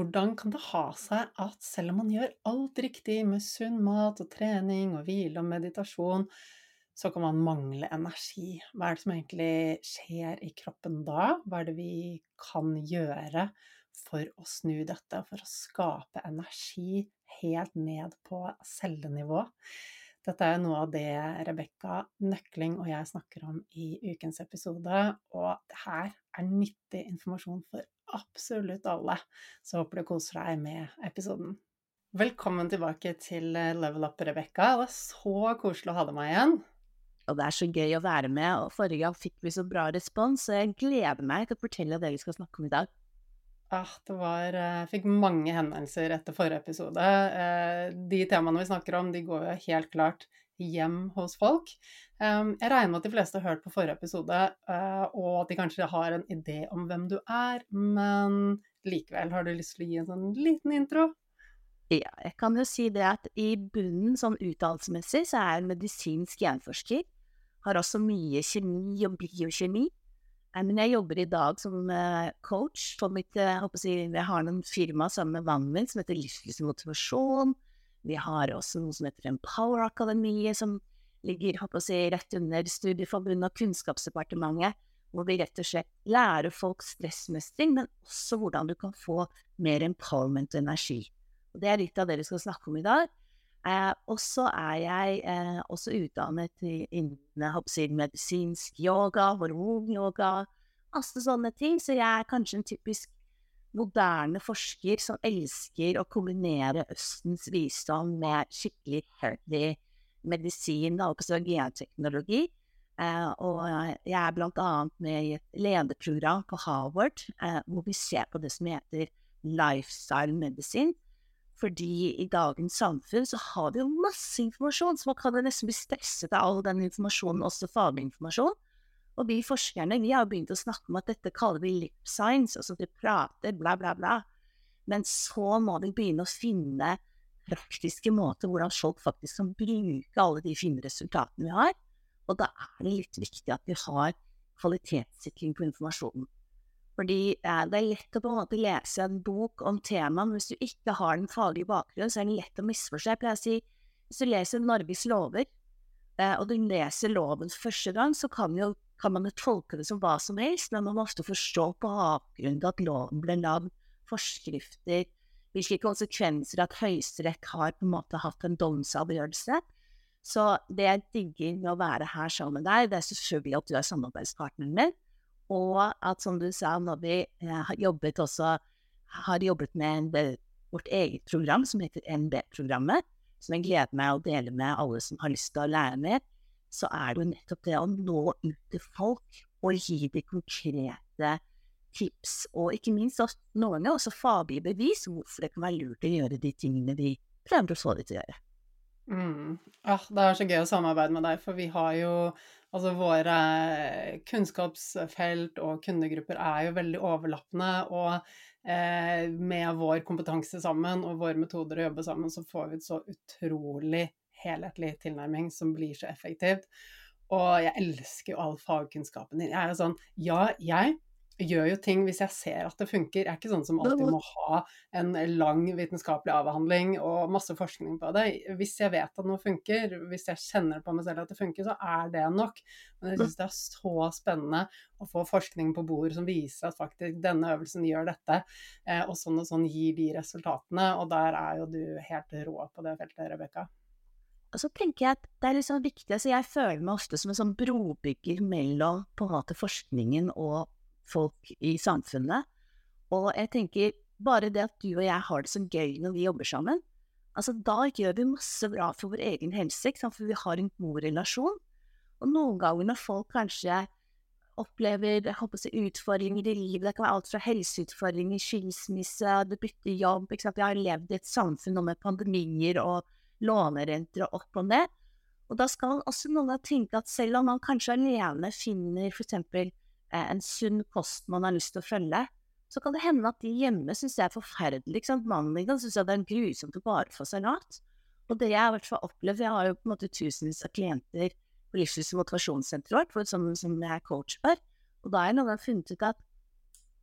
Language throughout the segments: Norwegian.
Hvordan kan det ha seg at selv om man gjør alt riktig med sunn mat og trening og hvile og meditasjon, så kan man mangle energi? Hva er det som egentlig skjer i kroppen da? Hva er det vi kan gjøre for å snu dette, for å skape energi helt ned på cellenivå? Dette er noe av det Rebekka Nøkling og jeg snakker om i ukens episode, og her er nyttig informasjon for absolutt alle. Så håper du koser deg med episoden. Velkommen tilbake til eh, Level Up, Rebekka. Det er så koselig å ha deg med igjen. Og det er så gøy å være med, og forrige gang fikk vi så bra respons, så jeg gleder meg til å fortelle det vi skal snakke om i dag. Ah, det var Jeg eh, fikk mange henvendelser etter forrige episode. Eh, de temaene vi snakker om, de går jo helt klart hjem hos folk. Ehm, jeg regner med at de fleste har hørt på forrige episode, eh, og at de kanskje har en idé om hvem du er, men likevel, har du lyst til å gi en sånn liten intro? Ja, jeg kan jo si det at i bunnen, sånn utdannelsesmessig, så er jeg medisinsk hjerneforsker. Har også mye kjemi og biokjemi. Eh, men jeg jobber i dag som eh, coach for mitt Jeg, si, jeg har noen firma sammen med mannen min som heter Livslivsmotivasjon. Vi har også noe som heter Empower Akademiet, som ligger si, rett under Studieforbundet og Kunnskapsdepartementet, hvor vi rett og slett lærer folk stressmestring, men også hvordan du kan få mer empowerment og energi. Og det er litt av det vi skal snakke om i dag. Eh, og så er jeg eh, også utdannet innen si, medisinsk yoga, hormonyoga, masse sånne ting. Så jeg er kanskje en typisk moderne forsker som elsker å kombinere Østens visdom med skikkelig healthy medisin og genteknologi. Uh, og jeg er blant annet med i et lederprogram på Harvard, uh, hvor vi ser på det som heter lifestyle medisin. Fordi i dagens samfunn så har vi jo masse informasjon, så man kan nesten bli stresset av all den informasjonen, også faginformasjon. Og vi forskerne vi har begynt å snakke om at dette kaller vi lip science, altså vi prater, bla, bla, bla. Men så må vi begynne å finne praktiske måter hvordan folk faktisk kan bruke alle de fine resultatene vi har. Og da er det litt viktig at vi har kvalitetssikring på informasjonen. Fordi eh, det er lett å på en måte lese en bok om temaet, men hvis du ikke har den faglige bakgrunnen, så er det lett å misforstå. Jeg pleier å si hvis du leser Norges lover, eh, og du leser loven første gang, så kan, jo, kan man tolke det som hva som helst, men man må ofte forstå på avgrunnen at loven ble lagd, forskrifter, hvilke konsekvenser at Høyesterett har på en måte hatt en domsavgjørelse. Så det jeg digger med å være her sammen med deg, det er selvfølgelig at du er samarbeidspartneren min, og at som du sa, når vi har jobbet også har jobbet med vårt eget program som heter NB-programmet, som jeg gleder meg å dele med alle som har lyst til å lære mer, så er det jo nettopp det å nå ut til folk og gi de konkrete tips, og ikke minst at noen ganger også faglige bevis hvorfor det kan være lurt å gjøre de tingene vi prøver å få de til å gjøre. Mm. Ah, det er så gøy å samarbeide med deg, for vi har jo Altså våre kunnskapsfelt og kundegrupper er jo veldig overlappende, og eh, med vår kompetanse sammen og våre metoder å jobbe sammen, så får vi et så utrolig helhetlig tilnærming som blir så effektivt. Og jeg elsker jo all fagkunnskapen din. Jeg er sånn Ja, jeg gjør jo ting hvis jeg ser at det funker. Jeg er ikke sånn som alltid må ha en lang vitenskapelig avhandling og masse forskning på det. Hvis jeg vet at noe funker, hvis jeg kjenner på meg selv at det funker, så er det nok. Men jeg syns det er så spennende å få forskning på bord som viser at faktisk denne øvelsen gjør dette, eh, og sånn og sånn gir de resultatene. Og der er jo du helt rå på det feltet, Rebekka. Og så tenker jeg at det er liksom viktig, altså Jeg føler meg ofte som en sånn brobygger mellom på en måte forskningen og folk i samfunnet. Og jeg tenker bare det at du og jeg har det så gøy når vi jobber sammen, Altså, da gjør vi masse bra for vår egen helse, for vi har en god relasjon. Og noen ganger når folk kanskje opplever jeg håper utfordringer i livet, det kan være alt fra helseutfordringer, skilsmisse, du bytter jobb? Vi har levd i et samfunn med pandemier og lånerenter og opp og ned. Og da skal også noen tenke at selv om man kanskje alene finner for eksempel eh, en sunn kost man har lyst til å følge, så kan det hende at de hjemme syns det er forferdelig. ikke? Mannen din kan synes det er grusomt å bare få salat. Og det jeg i hvert fall opplevd, jeg har jo på en måte tusenvis av klienter på Livslyst motivasjonssenteret vårt, som, som jeg er coach for, og da har jeg noen gang funnet ut at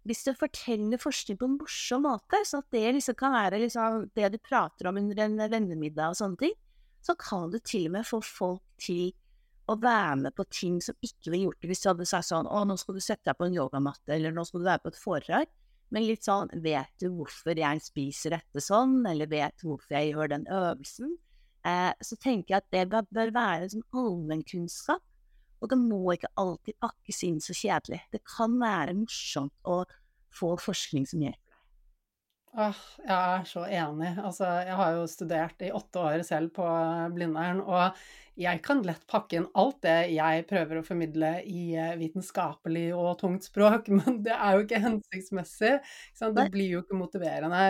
hvis du forteller forskning på en morsom måte, så at det liksom kan være liksom det du prater om under en vennemiddag og sånne ting, så kan du til og med få folk til å være med på ting som ikke ville gjort det hvis du hadde sagt sånn å, nå skal du sette deg på en yogamatte, eller nå skal du være på et foredrag. Men litt sånn, vet du hvorfor jeg spiser dette sånn, eller vet hvorfor jeg gjør den øvelsen? Eh, så tenker jeg at det bør, være sånn allmennkunnskap. Og det må ikke alltid pakkes inn så kjedelig. Det kan være morsomt å få forskning som hjelper. Åh, jeg er så enig. Altså, jeg har jo studert i åtte år selv på Blindern, og jeg kan lett pakke inn alt det jeg prøver å formidle i eh, vitenskapelig og tungt språk, men det er jo ikke hensiktsmessig. Ikke det blir jo ikke motiverende.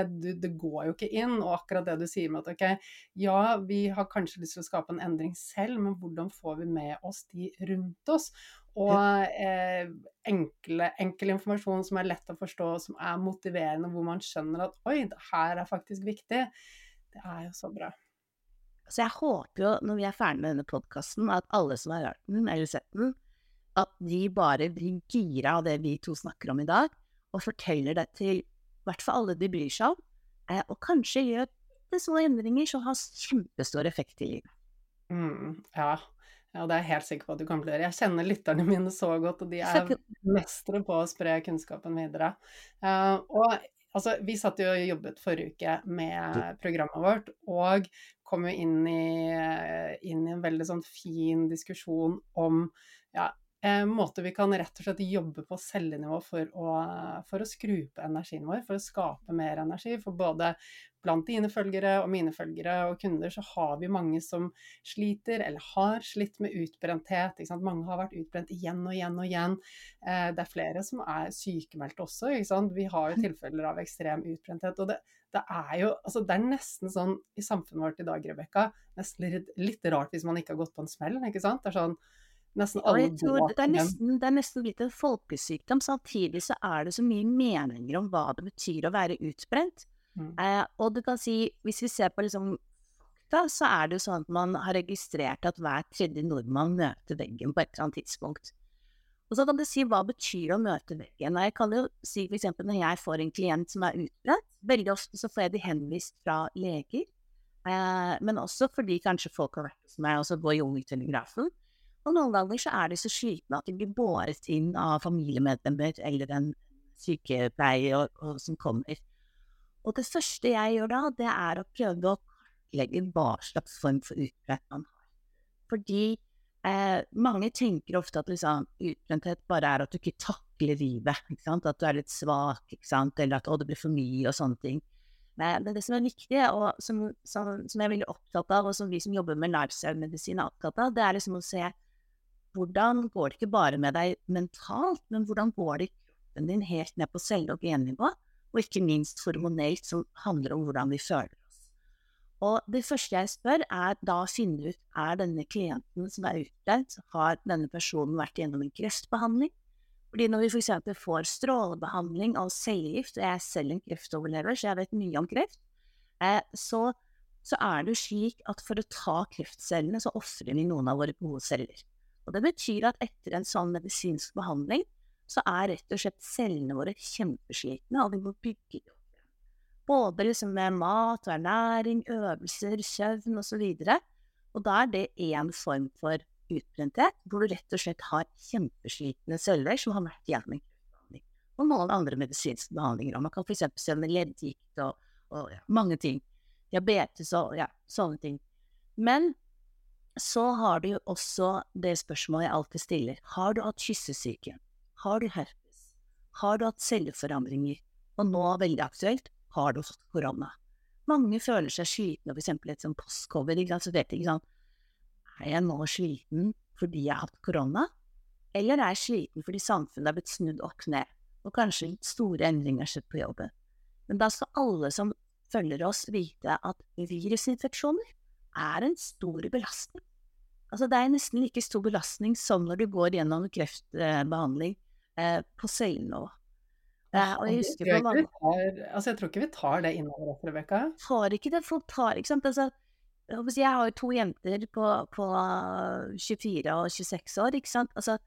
det går jo ikke inn. Og akkurat det du sier med at ok, ja, vi har kanskje lyst til å skape en endring selv, men hvordan får vi med oss de rundt oss? Og eh, enkle, enkel informasjon som er lett å forstå, som er motiverende, hvor man skjønner at oi, det her er faktisk viktig. Det er jo så bra. Så jeg håper jo, når vi er ferdig med denne podkasten, at alle som har hørt den eller sett den, at de bare blir gira av det vi to snakker om i dag, og forteller det til i hvert fall alle de bryr seg om, eh, og kanskje gjør det små endringer som har kjempestor effekt i livet. Mm, ja, ja, det er jeg helt sikker på at du kan bli. Jeg kjenner lytterne mine så godt, og de er mestere på å spre kunnskapen videre. Uh, og altså, vi satt jo og jobbet forrige uke med programmet vårt, og kom jo inn i, inn i en veldig sånn fin diskusjon om ja, eh, måter vi kan rett og slett jobbe på cellenivå for å, for å skru på energien vår, for å skape mer energi. For både blant dine følgere og mine følgere og kunder så har vi mange som sliter eller har slitt med utbrenthet. Mange har vært utbrent igjen og igjen og igjen. Eh, det er flere som er sykemeldte også. Vi har jo tilfeller av ekstrem utbrenthet. og det, det er jo altså det er nesten sånn i samfunnet vårt i dag, Rebekka, nesten litt, litt, rart hvis man ikke har gått på en smell. ikke sant? Det er sånn Nesten alle tror det, er nesten, det er nesten blitt en folkesykdom. Samtidig så er det så mye meninger om hva det betyr å være utbrent. Mm. Eh, og du kan si, hvis vi ser på liksom fakta, så er det jo sånn at man har registrert at hver tredje nordmann møter veggen på et eller annet tidspunkt. Og så kan du si hva betyr å møte veggen. Jeg kan jo si eksempel når jeg får en klient som er utbredt, veldig ofte så får jeg de henvist fra leger, eh, men også fordi kanskje folk har vært hos meg og så går Jungeltelegrafen. Og noen ganger så er de så slitne at de blir båret inn av familiemedlemmer eller en sykepleier som kommer. Og det første jeg gjør da, det er å prøve å kartlegge hva slags form for utbrent man har. Fordi eh, mange tenker ofte at liksom, utbrenthet bare er at du ikke takler livet. Ikke? At du er litt svak, eller at det blir for mye og sånne ting. Men det som er viktig, og som, som, som jeg er veldig opptatt av, og som vi som jobber med lifestyle-medisin er opptatt av, det er liksom å se hvordan går det ikke bare med deg mentalt, men hvordan går det i kroppen din helt ned på celle- og gennivå, og ikke minst hormonelt, som handler om hvordan vi føler oss. Og det første jeg spør, er da å finne ut er denne klienten som er utdødd, har denne personen vært gjennom en kreftbehandling? Fordi når vi f.eks. får strålebehandling av cellegift, og jeg er selv en kreftoverlever, så jeg vet mye om kreft, eh, så, så er det jo slik at for å ta kreftcellene, så ofrer vi noen av våre gode celler. Og det betyr at etter en sånn medisinsk behandling, så er rett og slett cellene våre kjempeslitne, og vi må bygge opp. Både liksom med mat og ernæring, øvelser, søvn osv. Og da er det én form for utbrenthet, hvor du rett og slett har kjempeslitne celler som har vært gjennom en kreftbehandling. Og noen andre medisinske behandlinger. Og man kan f.eks. se med leddgikt og, og ja, mange ting. Diabetes og ja, sånne ting. Men så har du jo også det spørsmålet jeg alltid stiller. Har du hatt kyssesyke? Har du herpes? Har du hatt celleforandringer? Og nå, veldig aktuelt, har du fått korona? Mange føler seg slitne, for eksempel et sånt postcover, ikke sant, så vet ikke sånn Er jeg nå sliten fordi jeg har hatt korona, eller er jeg sliten fordi samfunnet er blitt snudd opp ned, og kanskje litt store endringer skjedd på jobben? Men da skal alle som følger oss, vite at virusinfeksjoner er en stor belastning. Altså, det er nesten like stor belastning som når du går gjennom kreftbehandling eh, på cellenivå. Eh, og jeg jeg, altså, jeg tror ikke vi tar det innover oss, Rebekka. Tar ikke det. Folk tar, ikke sant. Altså, jeg har jo to jenter på, på 24 og 26 år, ikke sant. Altså,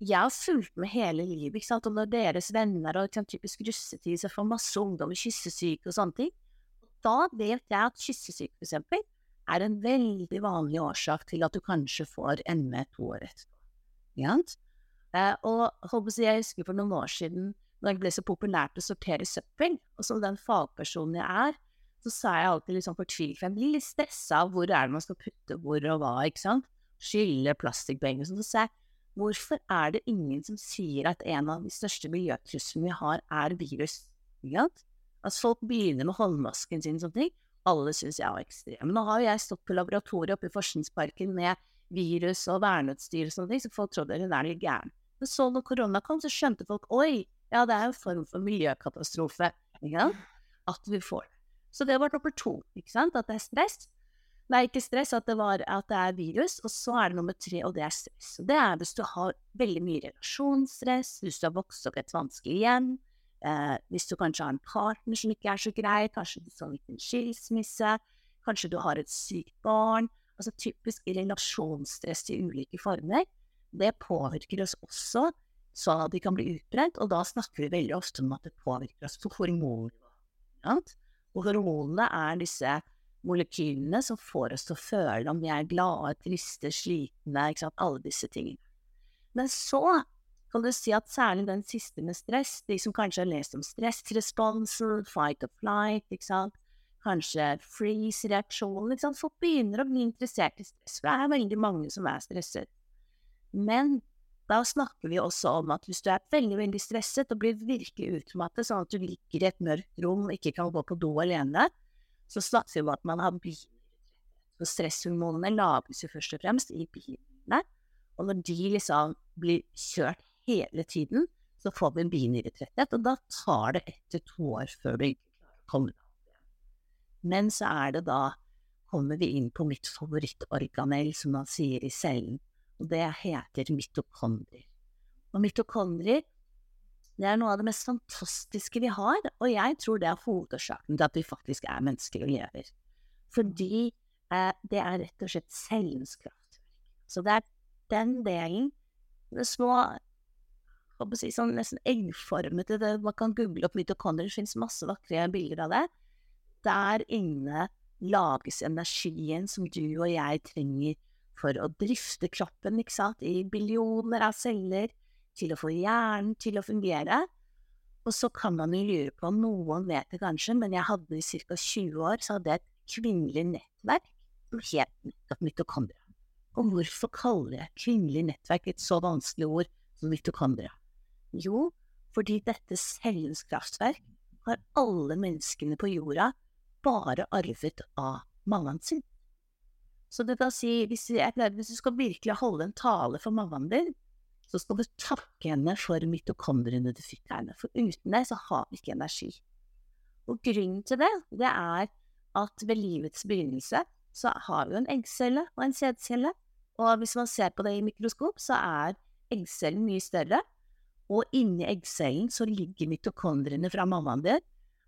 jeg har fulgt med hele livet, ikke sant, og når deres venner og sånn typisk russetid så får masse ungdom kyssesyke og sånne ting, da vet jeg at kyssesyke, for eksempel, er en veldig vanlig årsak til at du kanskje får ME to år etterpå. Eh, og jeg husker for noen år siden, når jeg ble så populært å sortere søppel, og som den fagpersonen jeg er, så sa jeg alltid litt sånn fortvilet, for jeg blir litt stressa av hvor er det man skal putte hvor og hva, ikke sant, skylle plastikkpenger og sånn, så sa jeg hvorfor er det ingen som sier at en av de største miljøtruslene vi har, er virus? Ikke sant? At folk begynner med håndmasken sin og sånne ting, alle syns jeg var ekstrem. Nå har jo jeg stått på laboratoriet oppe i Forskningsparken med virus og verneutstyr og sånne ting, så folk trodde hun er litt gæren. Men så når korona kom, så skjønte folk oi, ja, det er en form for miljøkatastrofe? At vi får. Så det var nummer to, ikke sant, at det er stress. Nei, ikke stress, at det, var, at det er virus. Og så er det nummer tre, og det er stress. Og det er hvis du har veldig mye relasjonsstress, hvis du har vokst opp i et vanskelig hjem, Eh, hvis du kanskje har en partner som ikke er så grei, kanskje du har en liten skilsmisse, kanskje du har et sykt barn. Altså typisk relasjonsstress i ulike former. Det påvirker oss også så at vi kan bli utbrent, og da snakker vi veldig ofte om at det påvirker oss på hormoner. Ja? Og hormonene er disse molekylene som får oss til å føle om vi er glade, triste, slitne, alle disse tingene. Men så kan du si at særlig den siste med stress, de som kanskje har lest om stressresponsen, fight or flight, ikke sant, kanskje freeze-reaksjonen, Liksom. folk begynner å bli interessert i stress, for det er veldig mange som er stresset. Men da snakker vi også om at hvis du er veldig, veldig stresset og blir virkelig utmattet, sånn at du ligger i et mørkt rom og ikke kan gå på do alene, så snakker vi om at man har bivirkninger. Stresshormonene lages jo først og fremst i bilene, og når de liksom blir kjørt hele tiden, så får vi en binyretretthet, og da tar det ett til to år før vi kommer. Men så er det da kommer vi inn på mitt favorittorganell, som man sier i cellen, og det heter mitokondrier. Og mitokondrier det er noe av det mest fantastiske vi har, og jeg tror det er hovedårsaken til at vi faktisk er mennesker og lever. Fordi eh, det er rett og slett cellens kraftverk. Så det er den delen, det små si, sånn nesten eggformete Man kan google opp mitokondrier, det finnes masse vakre bilder av det. Der inne lages energien som du og jeg trenger for å drifte kroppen, ikke sant, i billioner av celler, til å få hjernen til å fungere. Og så kan man jo lure på, noen vet det kanskje, men jeg hadde i ca. 20 år så hadde jeg et kvinnelig nettverk som het nettopp mitokondria. Og hvorfor kaller jeg kvinnelig nettverk et så vanskelig ord som mitokondria? Jo, fordi dette cellens kraftverk har alle menneskene på jorda bare arvet av mammaen sin. Så det kan si, hvis, jeg, hvis du skal virkelig holde en tale for mammaen din, så skal du takke henne for mitokondriene du fikk henne, for uten det så har vi ikke energi. Og grunnen til det, det er at ved livets begynnelse så har vi en eggcelle og en sædcelle, og hvis man ser på det i mikroskop, så er eggcellen mye større, og inni eggcellen så ligger mitokondriene fra mammaen din,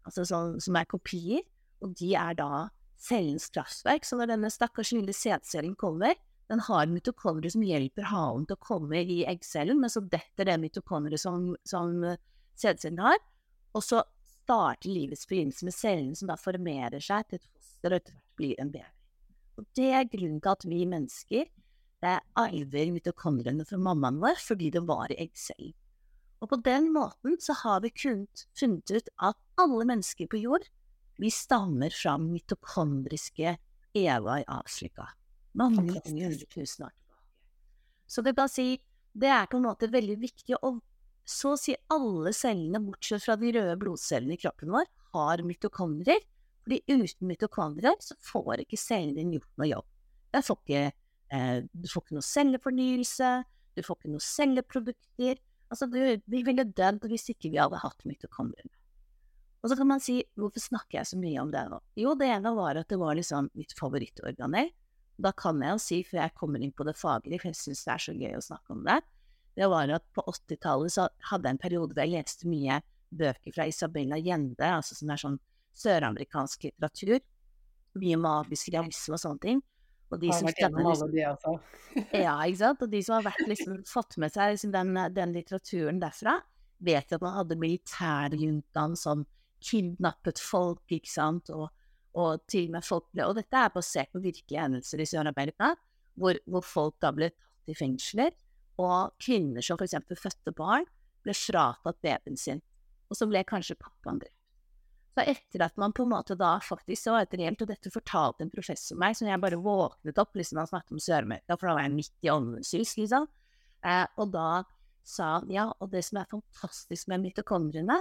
altså sånn, som er kopier, og de er da cellens kraftverk. Så når denne stakkars lille sædcellen kommer, den har mitokondrier som hjelper halen til å komme i eggcellen, men så detter det mitokondriet som, som sædcellen har, og så starter livets begynnelse med cellen som da formerer seg til et foster og etter hvert blir en baby. Og det er grunnen til at vi mennesker det arver mitokondriene fra mammaen vår fordi det var i eggcellen. Og på den måten så har vi kunnet funnet ut at alle mennesker på jord, vi stammer fra mitokondriske Eva i Afrika. Mange, hundre tusen år. Så det vil si, det er på en måte veldig viktig, og så å si alle cellene, bortsett fra de røde blodcellene i kroppen vår, har mitokondrier, Fordi uten mitokondrier så får ikke cellen din gjort noe jobb. Får ikke, eh, du får ikke noe cellefornyelse, du får ikke noe celleprodukter. Altså, du, vi ville dødd hvis ikke vi hadde hatt mitokondriene. Og så kan man si, hvorfor snakker jeg så mye om det nå? Jo, det ene var at det var liksom mitt favorittorganell. Da kan jeg jo si, før jeg kommer inn på det faglige, for jeg syns det er så gøy å snakke om det, det var at på 80-tallet så hadde jeg en periode der jeg leste mye bøker fra Isabella Gjende, altså som er sånn søramerikansk litteratur. Mye magisk realisme og sånne ting. Og de som også. ja. Og de som har vært, liksom, fått med seg liksom, den, den, litteraturen derfra, vet at man hadde militærjuntaen som kidnappet folk, ikke sant, og, og til og med folk ble Og dette er basert på virkelige hendelser i Sør-Amerika, hvor, hvor, folk da ble tatt i fengsler, og kvinner som eksempel fødte barn, ble fratatt babyen sin, og så ble kanskje pappaen drept. Så etter at man på en måte da faktisk så et reelt, og dette fortalte en professor meg, så jeg bare våknet opp liksom han snakket om Sør-Amerika, for da var jeg midt i åndens liksom. Eh, og da sa han ja, og det som er fantastisk med mitokondriene,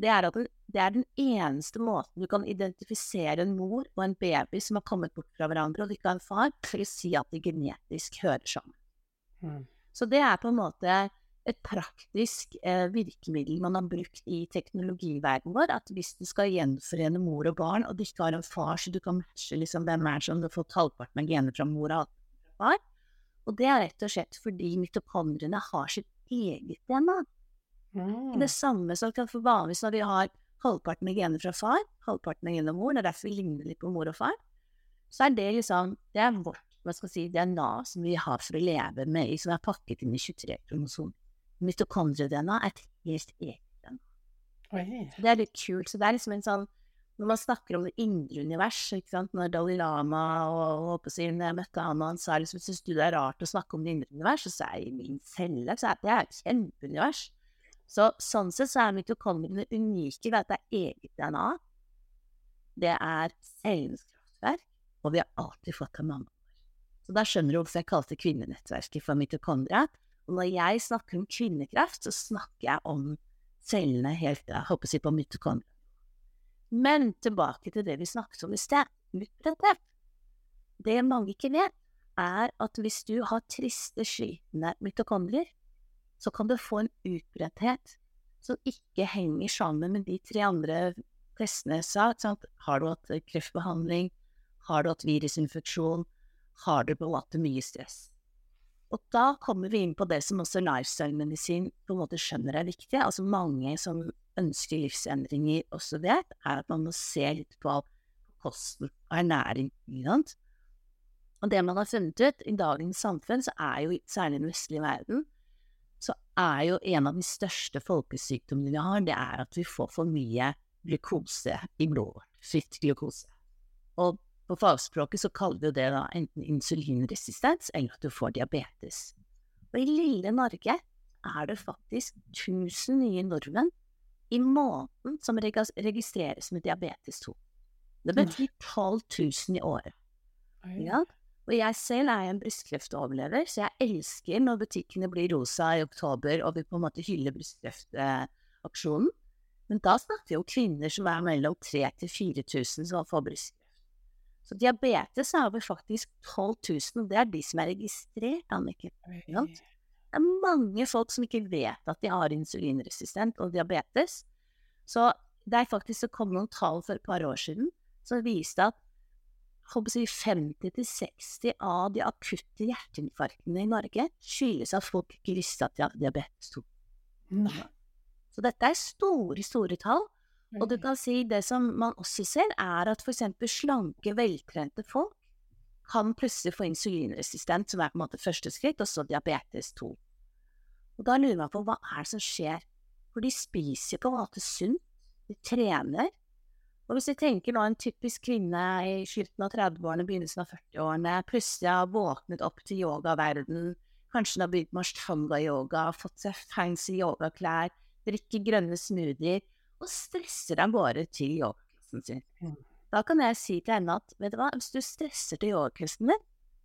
det er at det er den eneste måten du kan identifisere en mor og en baby som har kommet bort fra hverandre, og ikke har en far, for å si at de genetisk hører sammen. Mm. Så det er på en måte et praktisk eh, virkemiddel man har brukt i teknologiverdenen vår, at hvis du skal gjenforene mor og barn, og du ikke har en far så du kan matche liksom, hvem er som du har fått halvparten av gener fra mor og halvparten fra far, og det er rett og slett fordi mitokondriene har sitt eget DNA. Mm. Det samme som kan få vanligvis når vi har halvparten av gener fra far, halvparten av gener fra mor, det er derfor vi ligner litt på mor og far, så er det liksom Det er vårt hva skal si, DNA som vi har for å leve med, som er pakket inn i 23 kromosomer mitokondrie-DNA er helt eget. Det er litt kult. Så det er liksom en sånn Når man snakker om det indre univers, ikke sant, når Dalai Lama og, og si, når jeg møtte han, og han sa liksom syns du det er rart å snakke om det indre univers, så er jeg i min celle, så er det et kjempeunivers. Så sånn sett så er mitokondriene unike ved at det er eget DNA. Det er cellenes kraftverk, og vi har alltid fått av mamma. Så da skjønner du hvorfor jeg kalte kvinnenettverket for mitokondria. Og når jeg snakker om kvinnekraft, så snakker jeg om cellene helt jeg håper å si på mitokondria. Men tilbake til det vi snakket om i sted, utbretthet. Det mange ikke vet, er at hvis du har triste, slitne mitokondrier, så kan du få en utbredthet som ikke henger sammen med de tre andre testene jeg sa. Sant? Har du hatt kreftbehandling? Har du hatt virusinfeksjon? Har du hatt mye stress? Og da kommer vi inn på det som også lifestyle-medisin på en måte skjønner er viktig. Altså mange som ønsker livsendringer også vet, er at man må se litt på kosten og ernæring. Og det man har funnet ut i dagens samfunn, så er jo særlig den vestlige verden, så er jo en av de største folkesykdommene vi har, det er at vi får for mye glukose i blodet. Fritt glukose. Og på fagspråket så kaller vi det da enten insulinresistens eller at du får diabetes. Og i lille Norge er det faktisk 1000 nye nordmenn i måneden som registreres med diabetes 2. Det betyr 12 000 i året. Ja? Og jeg selv er en brystkreftoverlever, så jeg elsker når butikkene blir rosa i oktober og vi på en måte hyller brystkreftaksjonen. Men da snakker vi om kvinner som er mellom 3000 til 4000 som får brystkreft. Så diabetes er over faktisk 12 000, og det er de som er registrert, Anniken. Det er mange folk som ikke vet at de har insulinresistent og diabetes. Så det er faktisk så kom noen tall for et par år siden som viste at 50-60 av de akutte hjerteinfarktene i Norge skyldes at folk ikke visste at de hadde diabetes 2. Så dette er store, store tall. Og du kan si det som man også ser, er at for eksempel slanke, veltrente folk kan plutselig få insulinresistent, som er på en måte første skritt, og så diabetes 2. Og da lurer man på hva er det som skjer? For de spiser på en måte sunt, de trener. Og hvis vi tenker nå en typisk kvinne i slutten av 30-årene, begynnelsen av 40-årene, plutselig har våknet opp til yogaverden, kanskje hun har begynt med ashtanga-yoga, fått seg fancy yogaklær, drikker grønne smoothier, og stresser av bare til yogaklassen sin. Da kan jeg si til henne at vet du hva, hvis du stresser til yogaklassen din,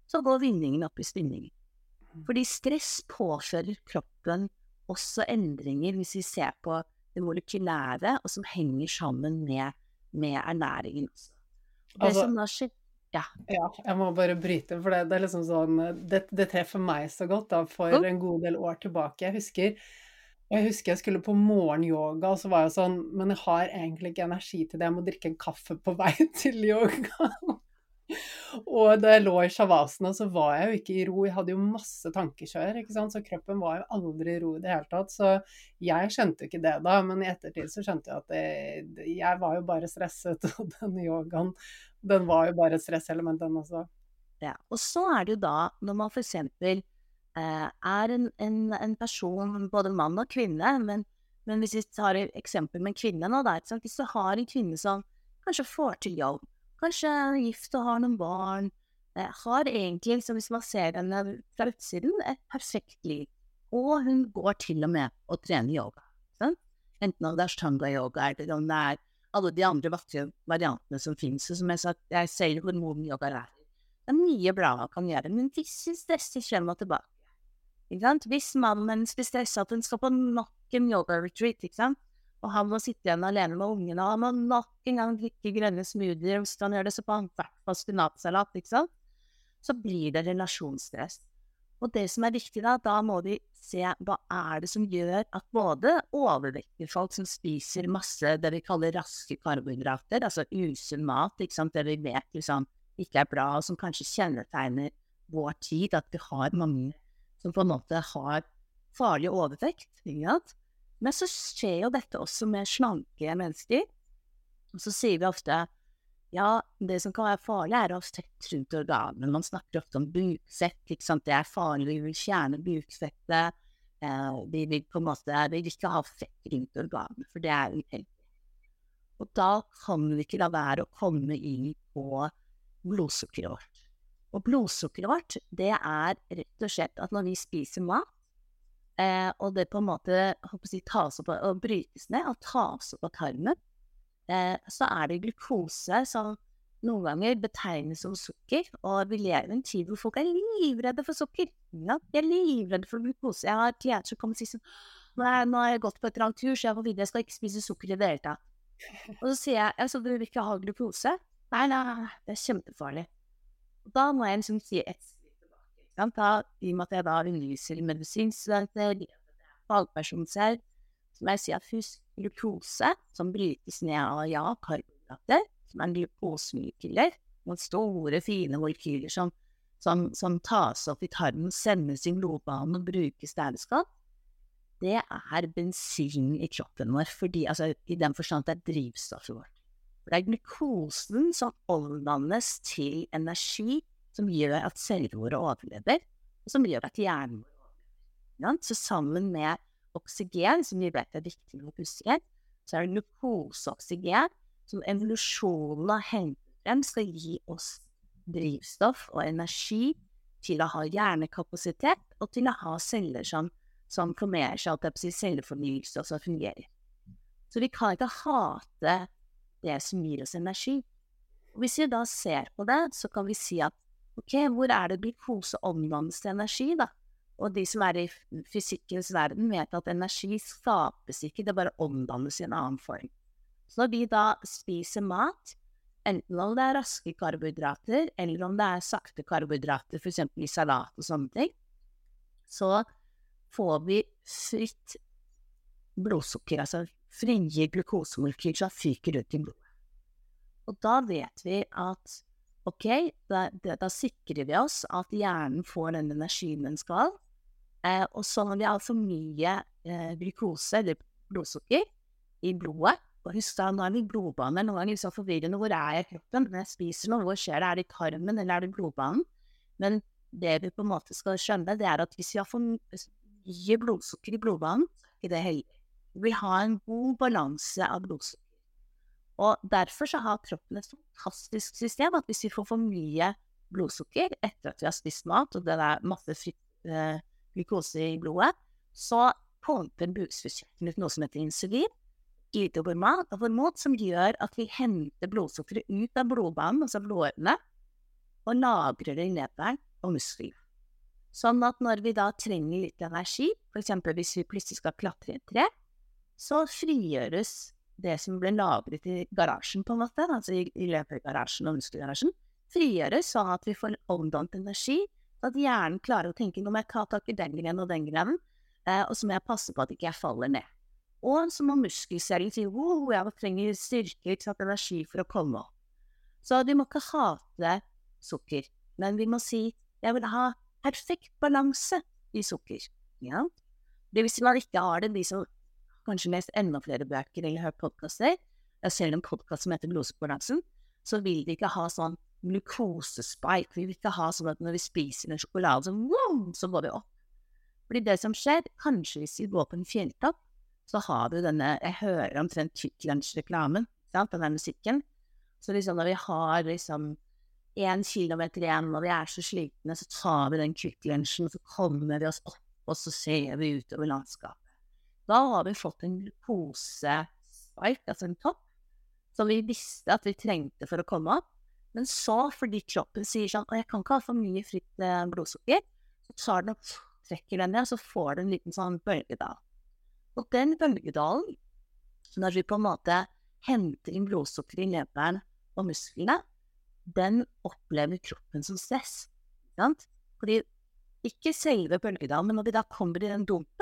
så går vinningen opp i spinningen. Mm. Fordi stress påfører kroppen også endringer, hvis vi ser på det molekylære, og som henger sammen med, med ernæringen også. Det Altså- som da skjer Ja. Ja, jeg må bare bryte, for det, det er liksom sånn det, det treffer meg så godt, da, for Mm. en god del år tilbake. Jeg husker jeg husker jeg skulle på morgenyoga, og så var jeg sånn Men jeg har egentlig ikke energi til det, jeg må drikke en kaffe på vei til yoga. Og da jeg lå i shavasana, så var jeg jo ikke i ro. Jeg hadde jo masse tankekjør, ikke sant. Så kroppen var jo aldri i ro i det hele tatt. Så jeg skjønte jo ikke det da, men i ettertid så skjønte jeg at det, jeg var jo bare stresset, og den yogaen, den var jo bare et stresselement, den også. Ja. Og så er det jo da, når man eksempel eh, er en, en, en person, både mann og kvinne, men, men hvis vi tar et eksempel med en kvinne nå, hvis du har en kvinne som kanskje får til jobb, kanskje gift og har noen barn, har egentlig, liksom, hvis man ser henne fra utsiden, et perfekt liv. Og hun går til og med og trener yoga. Sant? Enten om det er ashtanga-yoga, eller om det er alle de andre vakre variantene som finnes. Og som jeg sa, jeg ser yoga er. Det er mye bra man kan gjøre, men hvis man stresser frem og tilbake? Hvis mannen hennes blir stressa at hun skal på nok en yoga-retreat, ikke sant? Og han må sitte igjen alene med ungene, og han må nok en gang drikke grønne smoothier, hvis han gjør det, så får han i hvert fall spinatsalat, ikke sant? Så blir det relasjonsstress. Og det som er viktig da, da må de se hva er det som gjør at både overvektige folk som spiser masse det vi kaller raske karbohydrater, altså usunn mat, ikke sant, det vi vet liksom ikke er bra, og som kanskje kjennetegner vår tid, at vi har mange som på en måte har farlig overvekt, ikke sant? Men så skjer jo dette også med slanke mennesker. Og så sier vi ofte ja, det som kan være farlig, er å ha fett rundt organene. Man snakker ofte om bukfett, ikke sant. Det er farlig, vi vil fjerne bukfettet. Eh, vi vil på en måte Vi vil ikke ha fett rundt organene, for det er uheldig. Og da kan vi ikke la være å komme inn på blodsukkeret vårt. Og blodsukkeret vårt, det er rett og slett at når vi spiser mat, eh, og det på en måte jeg, tas opp og brytes ned og tas opp av tarmen, eh, så er det glukose som noen ganger betegnes som sukker, og vi lever i en tid hvor folk er livredde for sukker. Ja, de er livredde for glukose. Jeg har klienter som kommer og sier sånn jeg, nå har jeg gått på et eller annet kurs, jeg får vite jeg skal ikke spise sukker i det hele tatt. Og så sier jeg altså, du vil ikke ha glukose? Nei, nei, nei, det er kjempefarlig. Da må jeg liksom si ett sant? Da, I og med at jeg da underviser medisinstudenter, fagperson selv, så må jeg si at husk glukose, som brytes ned av ja, karbohydrater, som er glukosemykiller, noen store, fine molekyler som, som, som tas opp i tarmen, sendes i blodbanen og brukes der det skal, det er bensin i kroppen vår, fordi, altså, i den forstand at det er drivstoffet vårt. Det er glukosen som omdannes til energi som gjør at cellene våre overlever, og som gjør at hjernen overlever. Så sammen med oksygen, som vi vet er viktig for pusten, så er det glukoseoksygen som evolusjonen har hentet frem skal gi oss drivstoff og energi til å ha hjernekapasitet og til å ha celler som, som formerer seg, alt si cellefornyelse, og som fungerer. Så vi kan ikke hate det som gir oss energi. Hvis vi da ser på det, så kan vi si at ok, hvor er det glukose omdannes til energi, da? Og de som er i fysikkens verden, vet at energi skapes ikke, det bare omdannes i en annen form. Så når vi da spiser mat, enten om det er raske karbohydrater, eller om det er sakte karbohydrater, f.eks. i salat og sånne ting, så får vi fritt blodsukker, altså frie glukosemolekyler som fyker ut i blodet. Og da vet vi at ok, da, da, sikrer vi oss at hjernen får den energien den skal. Eh, og så når vi har for mye eh, glukose, eller blodsukker, i blodet Og husk da, nå er vi blodbaner. Noen ganger liksom forvirrende. Hvor er jeg i kroppen? Når jeg spiser noe, hvor skjer det? Er det i tarmen, eller er det i blodbanen? Men det vi på en måte skal skjønne, det er at hvis vi har for mye blodsukker i blodbanen, er det heldig. Vi vil ha en god balanse av blodsukker. Og derfor så har kroppen et fantastisk system at hvis vi får for mye blodsukker etter at vi har spist mat, og det er masse fritt eh, glukose i blodet, så pumper bukspyttkjertelen ut noe som heter insulin, glitohormon, hormon som gjør at vi henter blodsukkeret ut av blodbanen, altså blodårene, og lagrer det i leveren og musklene. Sånn at når vi da trenger litt energi, f.eks. hvis vi plutselig skal klatre i et tre, så frigjøres det som ble lagret i garasjen, på en måte, altså i, i løpegarasjen og muskelgarasjen, frigjøres sånn at vi får omdannet energi, at hjernen klarer å tenke nå må jeg ta tak i den grenen og den grenen, eh, og så må jeg passe på at ikke jeg faller ned. Og så må muskelcellen si wow, jeg trenger styrke, sant, energi for å komme opp. Så vi må ikke hate sukker, men vi må si jeg vil ha perfekt balanse i sukker. Ja? Det hvis man ikke har det, de som kanskje lest enda flere bøker eller hørt podkaster, ser en podkast som heter Blodsukkerbalansen, så vil de ikke ha sånn glukosespike. Vi vil ikke ha sånn at når vi spiser en sjokolade, så, wow, så går vi opp. Fordi det som skjer, kanskje hvis vi går på en fjelltopp, så har du denne Jeg hører omtrent Kvikk Lunsj-reklamen, den musikken. Så liksom når vi har liksom én kilometer igjen og vi er så slitne, så tar vi den Kvikk Lunsjen, så kommer vi oss opp, og så ser vi utover landskapet. Da har vi fått en glukosespike, altså en topp, som vi visste at vi trengte for å komme opp. Men så, fordi kroppen sier sånn jeg kan ikke ha for mye fritt eh, blodsukker', så tar den og trekker den ned, og så får du en liten sånn bølgedal. Og den bølgedalen, når vi på en måte henter inn blodsukker i leveren og musklene, den opplever kroppen som stress. Sant? Fordi ikke selve bølgedalen, men når vi da kommer i den dumpen,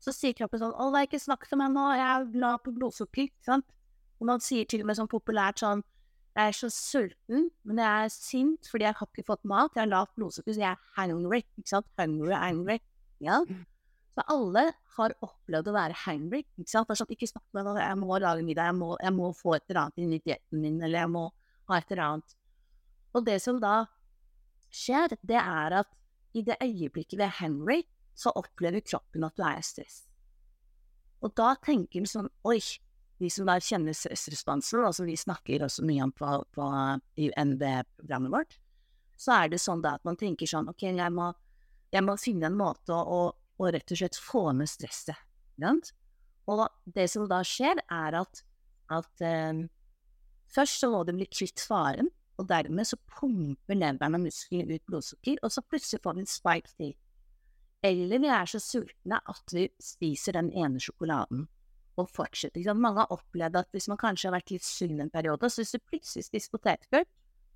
så sier kroppen sånn 'Å, ikke snakk til meg nå, jeg er lav på blodsukker'. Sant? Og man sier til og med sånn populært sånn 'Jeg er så sulten, men jeg er sint fordi jeg har ikke fått mat. Jeg har lavt blodsukker, så jeg er hangry'. Ikke sant? Hungry, angry. Ja. Så alle har opplevd å være hangry. Ikke sant? Sånn, ikke snakk med meg, jeg må lage middag, jeg må, jeg må få et eller annet inn i dietten min, eller jeg må ha et eller annet. Og det som da skjer, det er at i det øyeblikket vi er hangry, så opplever kroppen at du er i stress. Og da tenker den sånn Oi, de som da kjenner stressresponsen, som vi snakker også mye om på, på i NB-programmet vårt, så er det sånn da at man tenker sånn Ok, jeg må, jeg må finne en måte å, å, rett og slett få ned stresset. Right? Og det som da skjer, er at, at um, først så må du bli kvitt faren, og dermed så pumper leveren og musklene ut blodsukker, og så plutselig får du en spike til. Eller vi er så sultne at vi spiser den ene sjokoladen og fortsetter. Liksom. Mange har opplevd at hvis man kanskje har vært litt sunn en periode, så hvis du plutselig spiser potetgull,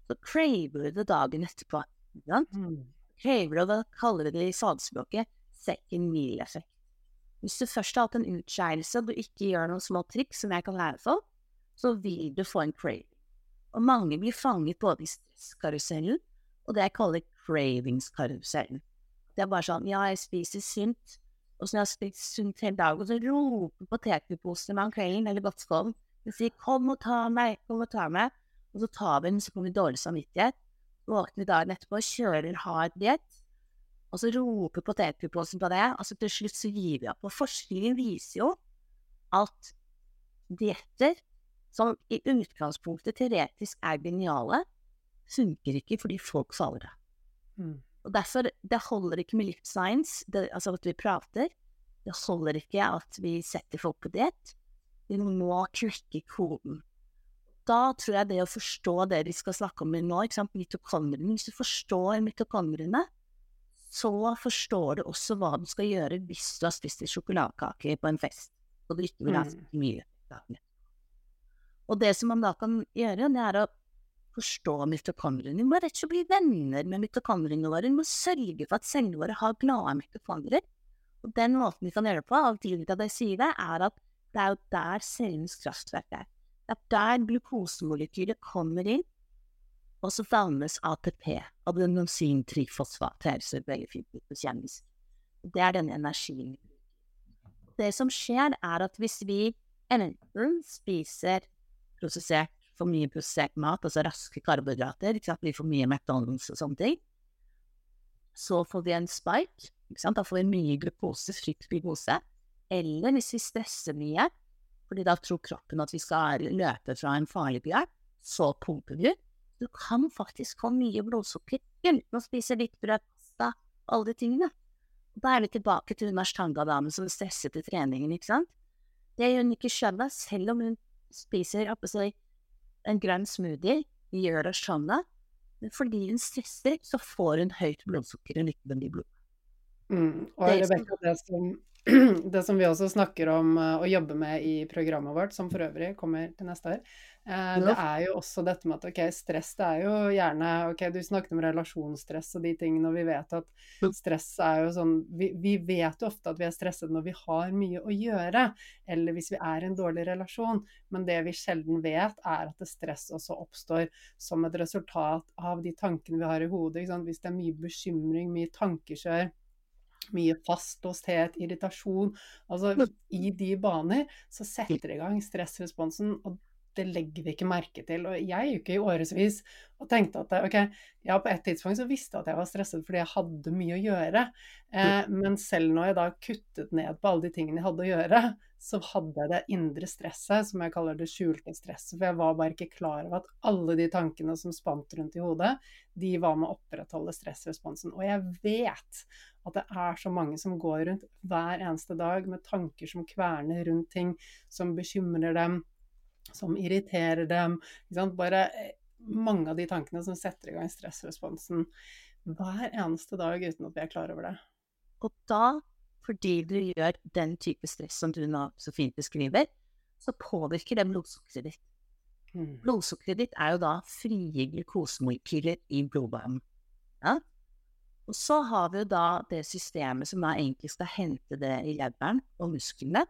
så craver du det dagen etterpå. Mm. Craver det, da kaller vi det i fagspråket second meal effect. Hvis du først har hatt en utskeielse og du ikke gjør noen små triks som jeg kan lære for, så vil du få en craving. Og mange blir fanget både i stresskarusellen og det jeg kaller cravingskarusellen. Det er bare sånn Ja, jeg spiser sunt. Og så når jeg har spist sunt hele dagen, og så roper potetgullposene meg om kvelden eller godtskålen og sier 'kom og ta meg', 'kom og ta meg', og så tar vi den, så får vi dårlig samvittighet. Våkner dagen etterpå, kjører hard diett, og så roper potetgullposen på det, og så til slutt så gir vi opp. Og forskningen viser jo at dietter som i utgangspunktet teoretisk er geniale, funker ikke fordi folk faller av. Mm. Og derfor, det holder ikke med livsscience, det, altså at vi prater. Det holder ikke at vi setter folk på diett. Vi må knekke koden. Da tror jeg det å forstå det vi skal snakke om nå, ikke sant, mitokondriene Hvis du forstår mitokondriene, så forstår du også hva du skal gjøre hvis du har spist en sjokoladekake på en fest, og du ikke vil ha så mm. mye. Og det som man da kan gjøre, det er å forstå mitokondriene. Vi må rett og slett bli venner med mitokondriene våre. Vi må sørge for at cellene våre har glade mitokondrier. Og den måten vi kan gjøre det på, av tiden at jeg sier det, er at det er jo der cellens kraftverk er. Det er der glukosemolekylet kommer inn, og så dannes ATP, adenosintrifosfat. Det høres veldig fint ut på kjemisk. Det er denne energien. Det som skjer, er at hvis vi enten spiser prosessert for mye prosessert mat, altså raske karbohydrater, ikke sant, vi får mye McDonald's og sånne ting, så får vi en spike, ikke sant, da får vi mye glukose, fritt glukose, eller hvis vi stresser mye, fordi da tror kroppen at vi skal løpe fra en farlig bjørn, så pumper vi. Du kan faktisk få mye blodsukker uten å spise litt brød, pasta, alle de tingene. Da er vi tilbake til hun ashtanga-damen som stresset i treningen, ikke sant. Det gjør hun ikke sjøl, selv om hun spiser seg, en grønn smoothie, gjør det sånn, men fordi hun stresser, så får hun høyt blodsukker og lykkebønn i blodet. Mm. Og Det som det som, det som vi også snakker om eh, å jobbe med i programmet vårt, som for øvrig kommer til neste år, eh, det er jo også dette med at ok, stress det er jo gjerne Ok, du snakket om relasjonsstress og de tingene, og vi vet at stress er jo sånn vi, vi vet jo ofte at vi er stresset når vi har mye å gjøre, eller hvis vi er i en dårlig relasjon, men det vi sjelden vet, er at stress også oppstår som et resultat av de tankene vi har i hodet. Hvis det er mye bekymring, mye tankekjør, mye fastlåsthet, irritasjon. Altså i de baner så setter det i gang stressresponsen, og det legger vi ikke merke til. Og jeg gikk i årevis og tenkte at ok, ja, på et tidspunkt så visste jeg at jeg var stresset fordi jeg hadde mye å gjøre. Eh, men selv når jeg da kuttet ned på alle de tingene jeg hadde å gjøre, så hadde jeg det indre stresset, som jeg kaller det skjulte stresset. For jeg var bare ikke klar over at alle de tankene som spant rundt i hodet, de var med å opprettholde stressresponsen. Og jeg vet at det er så mange som går rundt hver eneste dag med tanker som kverner rundt ting, som bekymrer dem, som irriterer dem. Bare eh, mange av de tankene som setter i gang stressresponsen hver eneste dag uten at vi er klar over det. Og da, fordi du gjør den type stress som du nå så fint beskriver, så påvirker det blodsukkeret ditt. Mm. Blodsukkeret ditt er jo da frie glukosemolekyler i blodbanen. Ja? Og så har vi jo da det systemet som da egentlig skal hente det i leveren og musklene,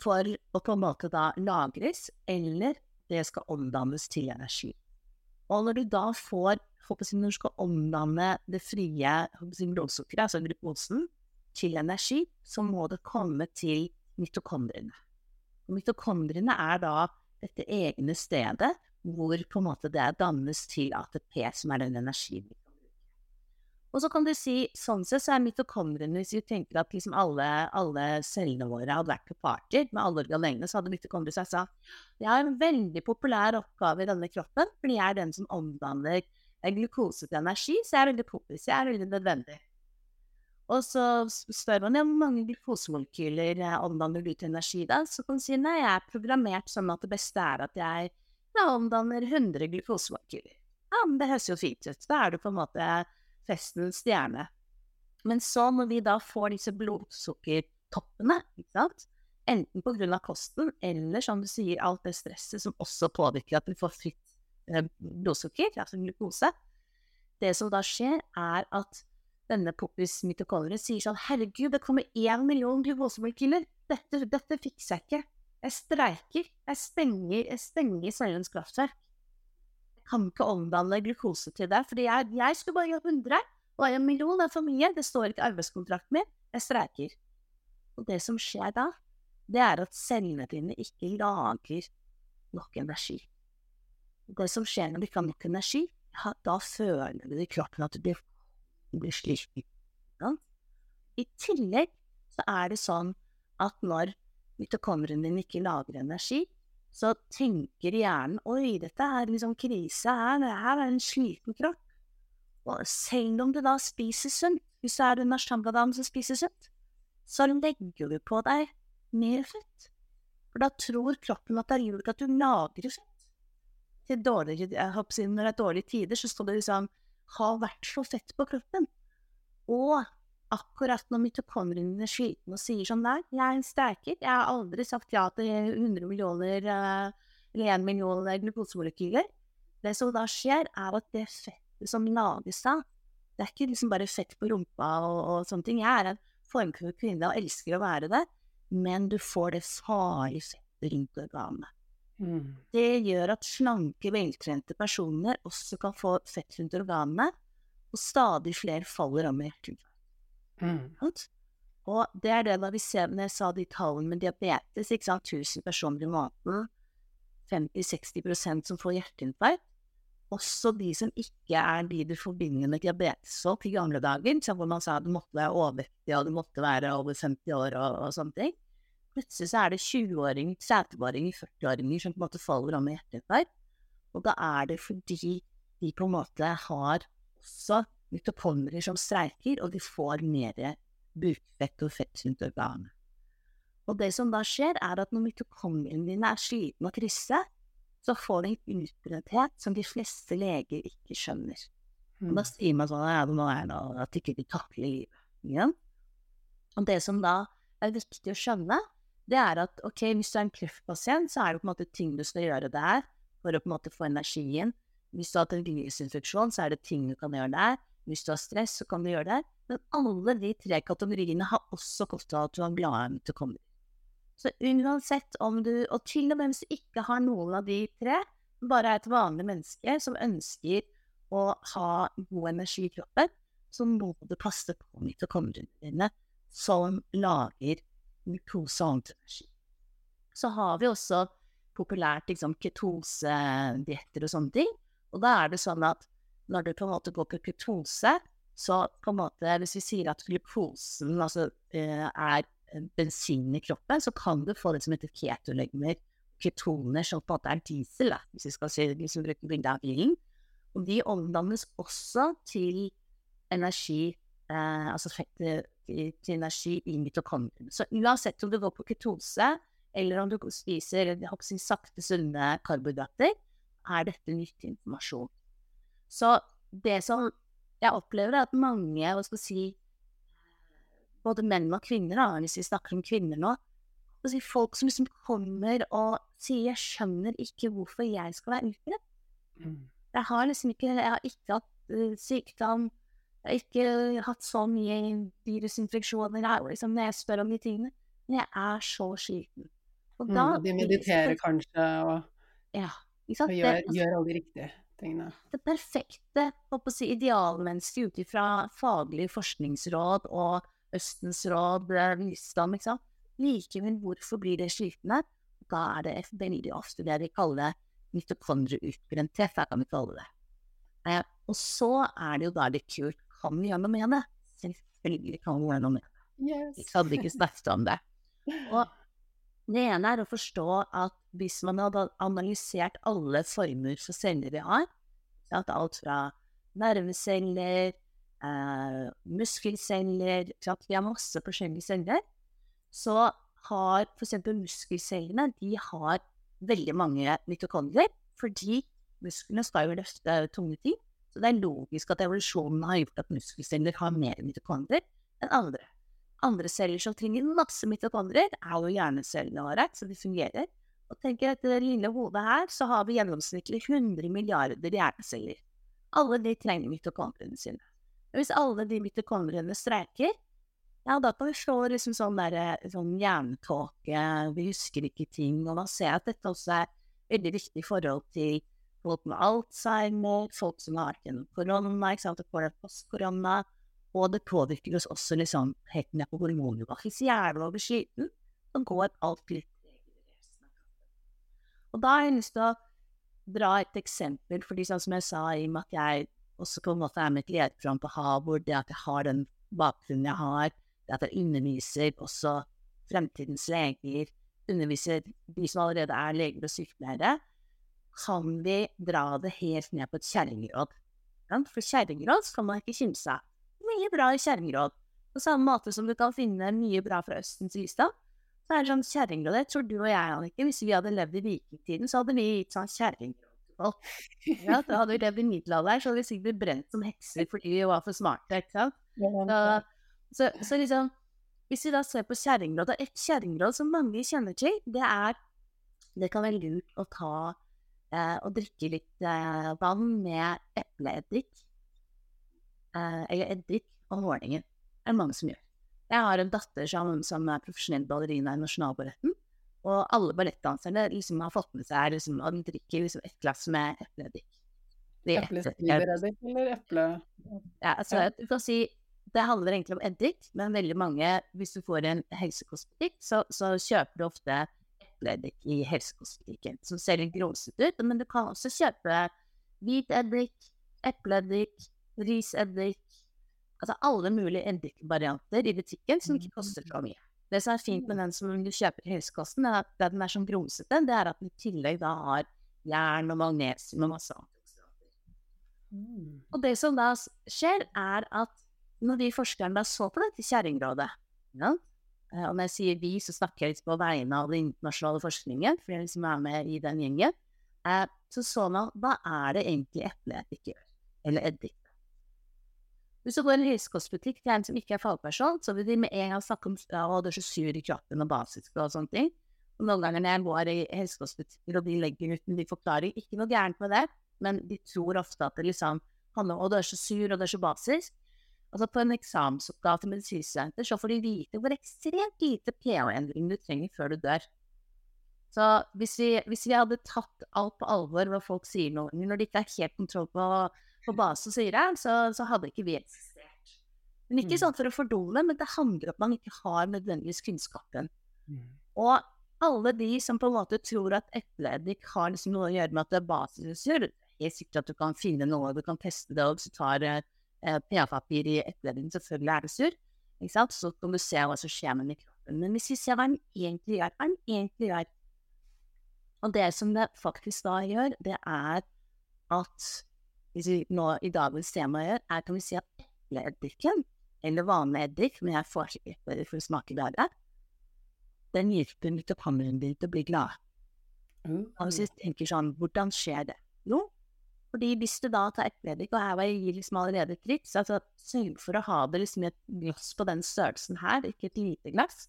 for å på en måte da lagres, eller det skal omdannes til energi. Og når du da får håper jeg, Når du skal omdanne det frie blodsukkeret, altså glukosen, til energi, så må det komme til mitokondriene. Mitokondriene er da dette egne stedet hvor på en måte det dannes til ATP, som er den energien vi kan bruke. Og så kan du si, sånn sett så er mitokondriene, hvis vi tenker at liksom alle, alle cellene våre hadde vært på party med alle organene, så hadde mitokondriene sagt sånn Jeg har en veldig populær oppgave i denne kroppen, fordi jeg er den som omdanner glukose til energi, så jeg er veldig populær, jeg er veldig nødvendig. Og så spør man ja, hvor mange glukosemolekyler eh, omdanner du til energi da? Så kan du si nei, jeg er programmert sånn at det beste er at jeg ja, omdanner 100 glukosemolekyler. Ja, men det høres jo fint ut. Da er du på en måte festens stjerne. Men så når vi da får disse blodsukkertoppene, ikke sant, enten av kosten, eller som du sier, alt det stresset som også påvirker at vi får fritt eh, blodsukker, altså glukose, det som da skjer, er at denne poppis mitokondrie sier sånn Herregud, det kommer én million glukosemolekyler. Dette, dette fikser jeg ikke. Jeg streiker. Jeg stenger, jeg stenger cellens kraftverk. Jeg kan ikke omdanne glukose til det, fordi jeg, jeg skulle bare gjøre 100, og en million er for mye. Det står ikke i arbeidskontrakten min. Jeg streiker. Og det som skjer da, det er at cellene dine ikke lager nok energi. Det som skjer når du ikke har nok energi, da føler du i kroppen at du blir blir slik. I tillegg så er det sånn at når mitokondrien din ikke lager energi, så tenker hjernen oi, dette er liksom krise her, det her er en sliten kropp. Og selv om du da spiser sunt, hvis du er en ashtanga-dame som spiser sunt, så legger du på deg mer fett. For da tror kroppen at det er ikke at du lagrer fett. Til dårlige, jeg håper, når det er dårlige tider, så står det liksom ha vært så fett på kroppen. Og akkurat når mitokondriene er slitne og sier sånn Nei, jeg er en sterker. Jeg har aldri sagt ja til 100 millioner eh, eller 1 million glukosemolekyler. Det som da skjer, er at det fettet som lages da, det er ikke liksom bare fett på rumpa og, og sånne ting. Jeg er en formfull kvinne og elsker å være det, men du får det farlige fettet rundt organene. Mm. Det gjør at slanke, veltrente personer også kan få fett rundt organene, og stadig flere faller om i hjerteinfarkt. Mm. Og det er det da vi ser når jeg sa de tallene med diabetes, ikke sant, 1000 personer i måneden, 50-60% som får hjerteinfarkt. Også de som ikke er de du forbinder med diabetesfolk i gamle dager, hvor man sa at du måtte være overvektig og du måtte være over 50 år og, og sånne ting. Plutselig så er det 20-åringer, 30-åringer, 40-åringer som på en måte faller om med hjerteinfarkt. Og da er det fordi de på en måte har også mitokondrier som streiker, og de får mer bukfett og fett rundt organet. Og det som da skjer, er at når mitokondriene dine er slitne og krysse, så får de en utbrenthet som de fleste leger ikke skjønner. Og da Mm. sier man sånn ja, nå er det at ikke de takler livet. Ja. Og det som da er viktig å skjønne, det er at ok, hvis du er en kreftpasient, så er det på en måte ting du skal gjøre der for å på en måte få energien. Hvis du har hatt en virusinfeksjon, så er det ting du kan gjøre der. Hvis du har stress, så kan du gjøre det. Men alle de tre kategoriene har også kosta at du har glade mitokondrier. Så uansett om du, og til og med hvis du ikke har noen av de tre, bare er et vanlig menneske som ønsker å ha god energi i kroppen, så må du passe på mitokondriene dine, som lager glukose og energi. Så har vi også populært liksom, ketosedietter og sånne ting. Og da er det sånn at når du på en måte går på ketose, så på en måte, hvis vi sier at glukosen altså, eh, er bensin i kroppen, så kan du få det som heter ketolegmer, ketoner, som på en måte er diesel, hvis vi skal si liksom bruker bildet av bilen. Og de omdannes også til energi, eh, altså fett til, til energi i mitokondriene. Så uansett om du går på ketose, eller om du spiser si, sakte, sunne karbohydrater, er dette nyttig informasjon. Så det som jeg opplever, er at mange, hva skal vi si, både menn og kvinner, da, hvis vi snakker om kvinner nå, si, folk som liksom kommer og sier 'jeg skjønner ikke hvorfor jeg skal være utbredt'. Mm. Jeg har liksom ikke Jeg har ikke hatt uh, sykdom. Jeg har ikke hatt så mye virusinfeksjoner. her, liksom, når jeg spør om de tingene. Men jeg er så sliten. Og da mm, De mediterer kanskje og, ja, og gjør, det, gjør alle de riktige tingene. Det perfekte si, idealmennesket ut ifra faglige forskningsråd og Østens råd, visdom, ikke sant. Likevel, hvorfor blir det slitne? Da er det veldig ofte det vi kaller mitokondrieutbrenthet, kan vi kalle det. Eh, og så er det jo da litt kult, kan gjøre noe med det? Selvfølgelig kan vi gjøre noe med det. Yes. Hadde ikke snakket om det. Og det ene er å forstå at hvis man hadde analysert alle former for celler vi har, alt fra nerveceller, eh, muskelceller Vi har masse forskjellige celler. Så har f.eks. muskelcellene de har veldig mange mitokondrier, fordi musklene skal jo løfte tunge ting. Så det er logisk at evolusjonen har gjort at muskelceller har mer mitokondrier enn andre. Andre celler som trenger masse mitokondrier, er jo hjernecellene våre, så de fungerer. Og tenker at det lille hodet her, så har vi gjennomsnittlig 100 milliarder hjerneceller. Alle de trenger mitokondriene sine. Hvis alle de mitokondriene streiker, ja, da kan vi slå liksom sånn der, sånn hjernetåke, vi husker ikke ting, og man ser at dette også er veldig viktig i forhold til folk med alzheimer, folk som har vært korona, ikke sant, det post-korona, og det påvirker oss også liksom helt ned på hormonnivå. Hvis hjernen blir sliten, så går alt litt Og da har jeg lyst til å dra et eksempel, fordi sånn som jeg sa, i og med at jeg også på en måte er med et lederprogram på Havord, det at jeg har den bakgrunnen jeg har, det at jeg underviser også fremtidens leger, underviser de som allerede er leger og sykepleiere, kan vi dra det helt ned på et kjerringråd. For kjerringråd kan man ikke kimse av. Mye bra i kjerringråd. På samme måte som du kan finne mye bra fra Østens visdom, så er det sånn kjerringråd. Jeg tror du og jeg, Annike, hvis vi hadde levd i vikingtiden, så hadde vi gitt sånn kjerringråd. Ja, da hadde vi levd i middelalderen, så hadde vi sikkert blitt brent som hekser fordi vi var for smarte. ikke sant? Så, så, så liksom, hvis vi da ser på kjerringråd, et kjerringråd som mange kjenner til, det er Det kan være lurt å ta eh, og drikke litt eh, vann med epleeddik. Eh, eller eddik om morgenen. Det er mange som gjør. Jeg har en datter som, som er profesjonell ballerina i Nasjonalballetten. Og alle ballettdanserne liksom har fått med seg liksom, at de drikker liksom, et glass med epleeddik. Eplesidereddik eller eple... Ja, altså, du kan si det handler egentlig om eddik, men veldig mange, hvis du får en helsekostbutikk, så, så kjøper du ofte epleeddik i helsekostbutikken, som ser litt grumsete ut, men du kan også kjøpe hvit eddik, epleeddik, riseddik Altså alle mulige eddikvarianter i butikken som ikke koster så mye. Det som er fint med den som du kjøper i helsekosten, er at den er sånn grumsete, det er at den i tillegg da har jern og magnesium og masse. Mm. Og det som da skjer, er at når de forskerne da så på dette kjerringrådet ja, Og når jeg sier vi, så snakker jeg litt på vegne av den internasjonale forskningen, for jeg liksom er med i den gjengen. Eh, så så man hva er det egentlig epleeddik gjør, eller eddik. Hvis du går i en høyskostbutikk til en som ikke er fagperson, så vil de med en gang snakke om å, du er så sur i kroppen og basisk og sånne ting. Og noen ganger når jeg går i helsekostbutikker og de legger ut de forklaring, ikke noe gærent med det, men de tror ofte at det liksom handler om å, du er så sur og det er så basisk. Altså På en eksamensoppgave til medisinstudenter så får de vite hvor ekstremt lite pH-endring du trenger før du dør. Så hvis vi, hvis vi, hadde tatt alt på alvor hva folk sier nå, når de ikke har helt kontroll på, på base og syre, så, så, hadde ikke vi eksistert. Men ikke mm. sånn for å fordumme, men det handler om at man ikke har nødvendigvis kunnskapen. Mm. Og alle de som på en måte tror at epleeddik har liksom noe å gjøre med at det er basisutstyr, helt sikkert at du kan finne noe, du kan teste det, og så du tar eh, PA-papir i etterledningen, selvfølgelig er det sur, ikke sant? så kan du se hva som skjer med mikrofonen. Men hvis vi ser hva den egentlig gjør, hva den egentlig gjør, og det som det faktisk da gjør, det er at hvis vi nå i dagens tema gjør, er kan vi si at epleeddiken, eller vanlig eddik, men jeg får ikke epler for å smake bedre, den hjelper mitokondriene din til å bli glad. Mm. Og hvis vi tenker sånn, hvordan skjer det? Fordi hvis du da tar epleeddik, og her var jeg liksom allerede triks, altså sørg for å ha det liksom i et glass på den størrelsen her, ikke et lite glass,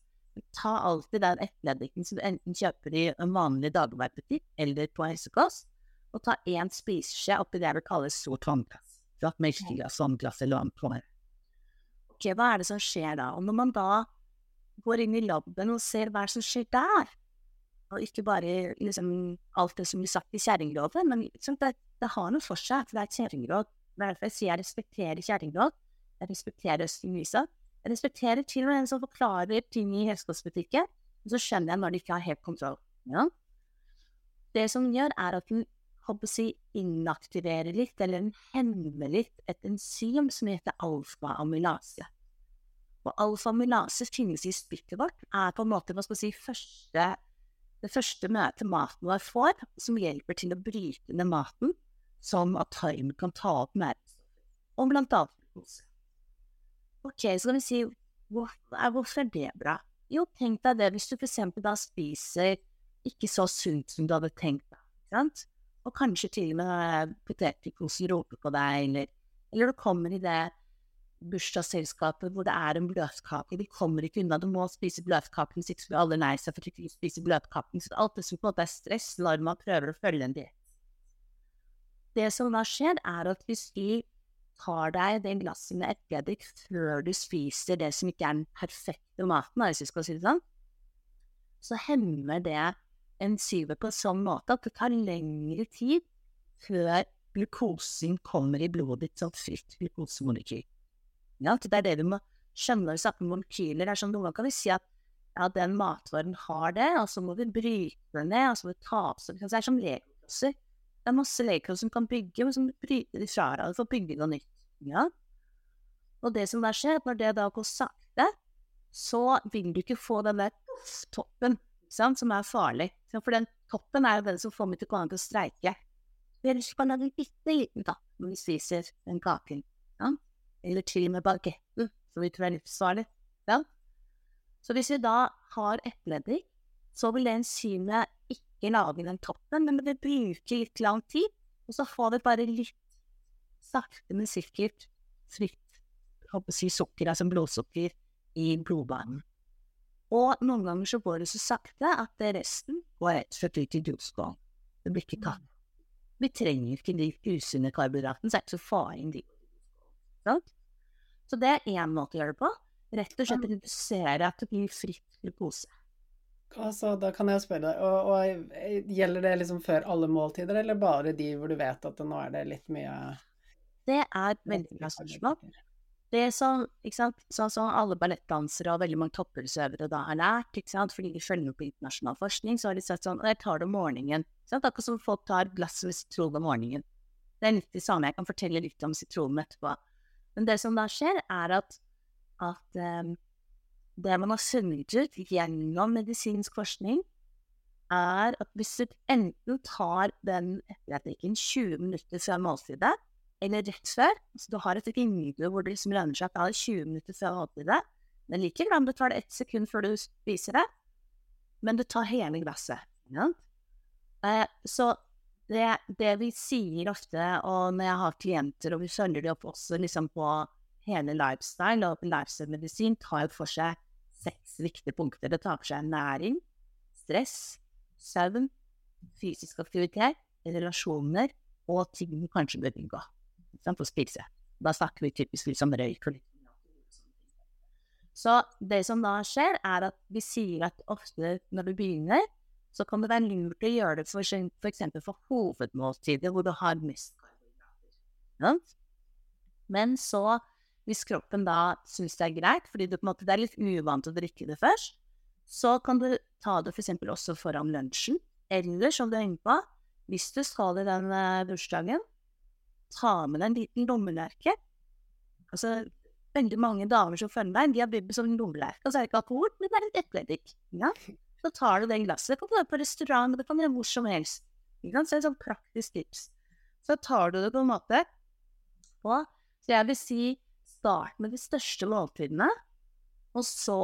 Ta alltid den etterleddiken som du enten kjøper i en vanlig dagligvarebutikk eller på helsekost, og ta én spiseskje oppi det jeg kaller sort vannglass. Melkeglass, vannglass eller vann. Ok, hva er det som skjer da? Og når man da går inn i laben og ser hva som skjer der, og ikke bare liksom, alt det som blir sagt i kjerringrådet, men liksom, det, det, har noe for seg, for det er et kjerringråd. Derfor jeg sier jeg respekterer kjerringråd. Jeg respekterer Østingvisa, Jeg respekterer til og med en som forklarer ting i helsekostbutikken, men så skjønner jeg når de ikke har helt kontroll. Ja? Det som gjør, er at den si, inaktiverer litt, eller den hemmer litt, et enzym som heter alfa-amylase. Og alfa-amylase finnes i spyttet vårt, er på en måte hva skal si, første, det første møtet maten vår får, som hjelper til å bryte ned maten, sånn at tarmen kan ta opp næringsstoffer, og blant annet glukose. Ok, så kan vi si hvorfor er det bra? Jo, tenk deg det hvis du for eksempel da spiser ikke så sunt som du hadde tenkt deg, sant? Og kanskje til og med potetgullkosen roper på deg, eller, eller du kommer i det bursdagsselskapet hvor det er en bløtkake. De kommer ikke unna, du må spise bløtkaken, så ikke alle lei seg for ikke å spise bløtkaken. Så alt det som på en måte er stress når man prøver å følge en diett. Det som da skjer, er at hvis du tar deg det glasset med epleeddik før du spiser det som ikke er den perfekte maten, hvis vi skal si det sånn, så hemmer det enzymet på en sånn måte at det tar lengre tid før glukosen kommer i blodet ditt som fritt glukosemolekyl. Ja, det er det du må skjønne når vi snakker om molekyler. Er sånn, Noen ganger kan vi si at ja, den matvaren har det, og så må vi bryte den ned, og så må vi ta opp Det er som legoklosser. Det er masse legoklosser som kan bygge, men som bryter de fra hverandre for å bygge noe nytt. Ja. Og det som da skjer, når det da går sakte, så vil du ikke få den der toppen sant, som er farlig. For den toppen er jo den som får meg til å til å streike. Ellers kan lage en bitte liten tapp når vi spiser den kaken. Ja. Eller til og med bagetten, som vi tror er livsfarlig. Ja. Så hvis vi da har epleeddik, så vil det enzymet ikke lage den toppen, men det bruker bruke litt lang tid, og så får vi bare litt sakte, men sikkert fritt håper si sukker, altså blodsukker, i blodbanen. Og noen ganger så går det så sakte at resten går rett og slett ut i dødsgården. Det blir ikke tatt. Vi trenger ikke de usunne karbohydratene, så er det ikke så farlig? Så det er én måte å gjøre det på. Rett og slett redusere at det blir fritt glukose. Altså, da kan jeg spørre deg, og, og, gjelder det liksom før alle måltider, eller bare de hvor du vet at nå er det litt mye det er veldig bra spørsmål. Det som, sånn som alle ballettdansere og veldig mange toppidrettsøvere da har lært, fordi de følger på internasjonal forskning, så har de sett sånn Jeg tar det om morgenen. Akkurat som folk tar glass med sitron om morgenen. Det er litt det samme. Jeg kan fortelle litt om sitronen etterpå. Men det som da skjer, er at, at um, det man har funnet ut gjennom medisinsk forskning, er at hvis du enten tar den etterretningen 20 minutter fra måltidet, eller rett før. Så du har et vindu hvor det liksom lønner seg at det er 20 minutter før måltidet. Men likevel om du tar det ett sekund før du spiser det, men du tar hele glasset. Ja? Eh, så det, det, vi sier ofte, og når jeg har klienter, og vi følger det opp også liksom på hele lifestyle og lifestyle-medisin tar jo for seg seks viktige punkter. Det tar for seg næring, stress, søvn, fysisk aktivitet, relasjoner og ting du kanskje bør unngå for å spise. Da snakker vi typisk liksom røyk og litt så det som da skjer, er at vi sier at ofte når du begynner, så kan det være lurt å gjøre det for, for eksempel for hovedmåltidet, hvor du har mest karbohydrater. Men så, hvis kroppen da syns det er greit, fordi du, måte, det er litt uvant å drikke det først, så kan du ta det f.eks. også foran lunsjen. Eller som du er inne på, hvis du skal i den uh, bursdagen, ta med deg en liten lommelerke. Altså, veldig mange damer som følger deg, de har begynt med sånn lommelerke, Altså så er det ikke alkohol, men det er litt epleeddik. Ja? Så tar du det glasset. Det kan være på restaurant, det kan være hvor som helst. Så kan er et sånn praktisk tips. Så tar du det på en måte på Så jeg vil si start med de største måltidene, og så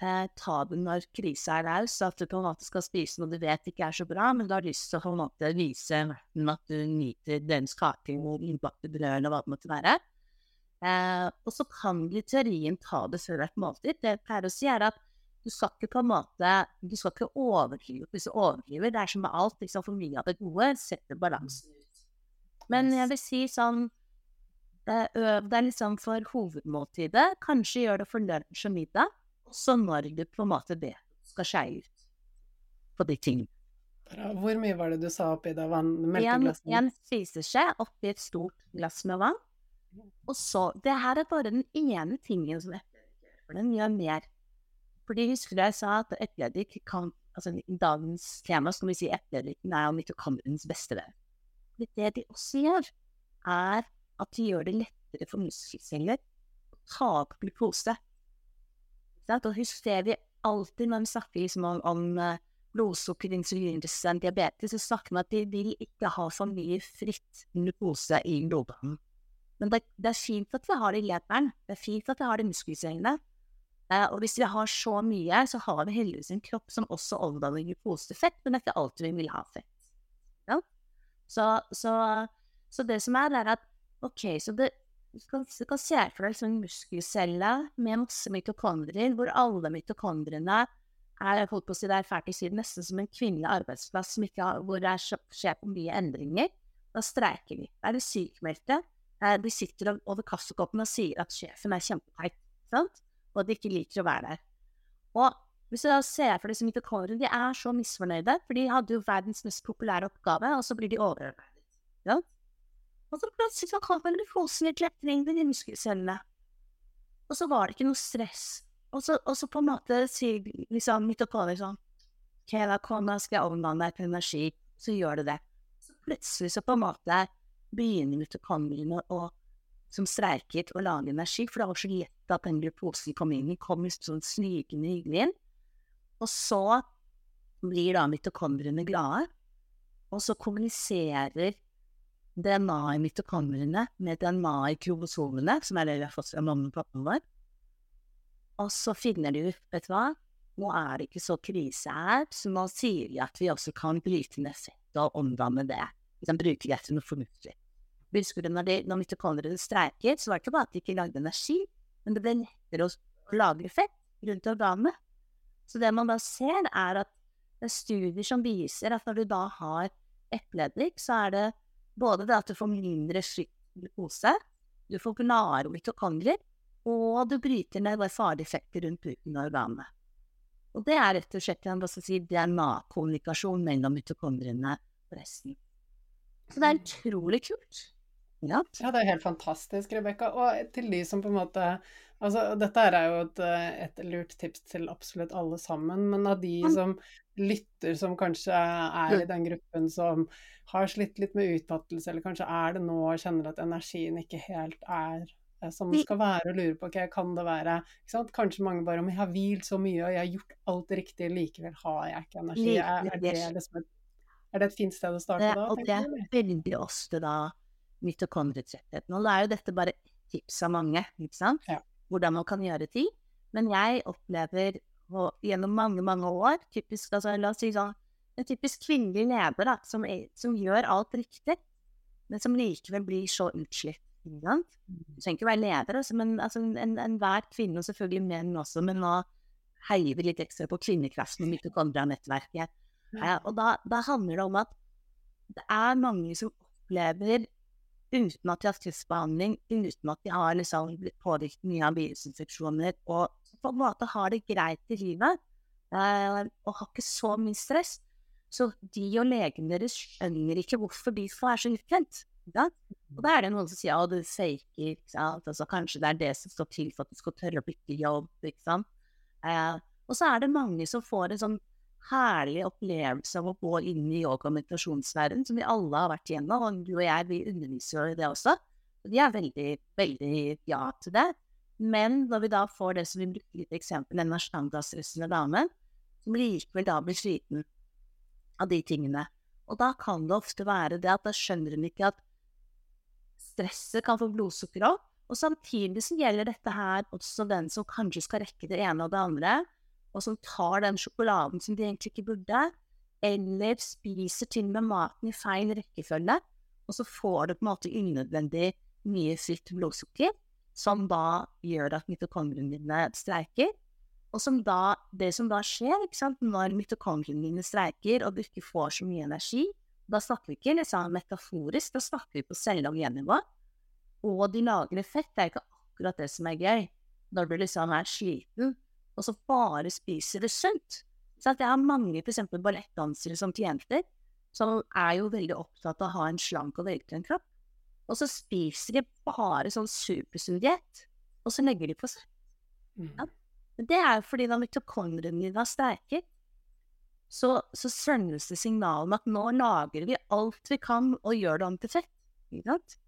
eh, ta det når krisa er raus, at du på en måte skal spise noe du vet ikke er så bra, men du har lyst til å på en måte vise at du nyter dens kake og innbakte brød eller hva det måtte være. Eh, og så kan du i teorien ta det før et måltid. Det jeg pleier å si, er at du skal ikke på en måte Du skal ikke overdrive hvis du overdriver. Det er som med alt. Liksom, for mye av det gode setter balansen ut. Men jeg vil si sånn Øv deg liksom for hovedmåltidet. Kanskje gjør det for lunsj og middag. Og så når du på en måte det skal skeie ut på de tingene. Hvor mye var det du sa oppi det vann? Melkeglasset? En, en spiseskje oppi et stort glass med vann. Og så Det her er bare den ene tingen som for den gjør mer. Fordi husker du jeg sa at epleeddik kan altså I dagens tema skal vi si epleeddiken er mitokondriens beste venn. Det de også gjør, er at de gjør det lettere for muskelceller å ta opp glukose. Og husk det vi alltid når vi snakker liksom om, om uh, blodsukker, insulinresistent diabetes, så snakker vi at de vil ikke ha for mye fritt glukose i blodbanen. Men det, det, er fint at vi har det i leveren, det er fint at vi har det i muskelcellene, Eh, og hvis vi har så mye, så har vi heldigvis en kropp som også omdanner glukose til fett, men det er ikke alltid vi vil ha fett. Ja? Så, så, så, det som er, er at ok, så det, du kan, du kan se for deg en muskelcelle med masse mitokondrier, hvor alle mitokondriene er jeg holdt på å si det er fælt å si nesten som en kvinnelig arbeidsplass har, hvor det skjer på mye endringer. Da streiker vi. Da er det sykmeldte. Eh, de sitter over kaffekoppen og sier at sjefen er kjempeteit. Og at de ikke liker å være der. Og hvis du da ser for deg som mitokondrier, de er så misfornøyde, for de hadde jo verdens mest populære oppgave, og så blir de overarbeidet. Ja? Og så plutselig så kommer det fossile kletring i muskelcellene. Og så var det ikke noe stress. Og så, og så på en måte sier liksom mitokondrier sånn Ok, da kommer, skal jeg omdanne deg til energi. Så gjør du det. Så plutselig så på en måte begynner mitokondriene å som streiket å lage energi, for det var så lett at den glukosen kom inn. Den kom sånn snikende hyggelig inn. Og så blir da mitokondriene glade, og så kommuniserer DNA i mitokondriene med DNA i kromosomene, som er det vi har fått fra mamma og pappaen vår. Og så finner de ut, vet du hva, nå er det ikke så krise her, så nå sier de at vi også kan bryte ned fettet og omdanne det. Vi kan bruke det til noe fornuftig. Husker du når, de, når mitokondriene streiket, så var det ikke bare at de ikke lagde energi, men det ble lettere å, lagre fett rundt organene. Så det man da ser, er at det er studier som viser at når du da har epleeddik, så er det både det at du får mindre glukose, du får gladere mitokondrier, og du bryter ned farlige effekter rundt bruken av organene. Og det er rett og slett en si, DNA-kommunikasjon mellom mitokondriene og resten. Så det er utrolig kult. Ja. ja, det er helt fantastisk, Rebekka. Og til de som på en måte Altså, dette er jo et, et, lurt tips til absolutt alle sammen, men av de mm. som lytter, som kanskje er i den gruppen som har slitt litt med utmattelse, eller kanskje er det nå og kjenner at energien ikke helt er eh, som den skal være, og lurer på hva kan det være Kanskje mange bare om jeg har hvilt så mye og jeg har gjort alt riktig, likevel har jeg ikke energi. Er, er, det, liksom et, er det et fint sted å starte da? Og det er veldig ofte da mitokondrietretthet. Nå er jo dette bare tips av mange, ikke sant? Ja. hvordan man kan gjøre ting. Men jeg opplever og, gjennom mange, mange år typisk, altså, La oss si sånn en typisk kvinnelig leder da, som, er, som, gjør alt riktig, men som likevel blir så utslitt. Du trenger ikke være leder, altså, men altså, enhver en, en kvinne, og selvfølgelig menn også, men nå heier vi litt ekstra på kvinnekraften og mitokondria-nettverket. Ja, og da, da, handler det om at det er mange som opplever, uten at de har kreftbehandling, uten at de har liksom blitt påvirket mye av virusinfeksjoner, og på en måte har det greit i livet, eh, og har ikke så mye stress. Så de og legen deres skjønner ikke hvorfor de skal være så ukjent. Ja? Og da er det noen som sier at du faker. Altså, kanskje det er det som står til for at du skal tørre å bytte jobb. Eh, og så er det mange som får en sånn herlig opplevelse av å gå inn i yoga- og meditasjonsverdenen, som vi alle har vært igjennom, og du og jeg, vi underviser i det også. Og de er veldig, veldig ja til det. Men når vi da får det som vi brukte litt eksempel, den ashtanga-stressende damen, som likevel da blir sliten av de tingene. Og da kan det ofte være det at da skjønner hun ikke at stresset kan få blodsukkeret opp, og samtidig så gjelder dette her også den som kanskje skal rekke det ene og det andre, og som tar den sjokoladen som de egentlig ikke burde, eller spiser til med maten i feil rekkefølge, og så får du på en måte unødvendig mye fritt blodsukker, som da gjør at mitokondriene dine streiker, og som da, det som da skjer når mitokondriene dine streiker og du ikke får så mye energi, da snakker vi ikke liksom metaforisk, da snakker vi på celle- og gennivå. Og de lagrer fett. Det er ikke akkurat det som er gøy. Når du liksom er sliten, og så bare spiser det sunt. Så jeg har mange f.eks. ballettdansere som klienter, som er jo veldig opptatt av å ha en slank og veltrent kropp. Og så spiser de bare sånn supersunn diett, og så legger de på seg. Mm. Ja. Men det er jo fordi da mitokondriene dine er sterke, så, så sendes det signal om at nå lager vi alt vi kan og gjør det om til fett. Ikke sant?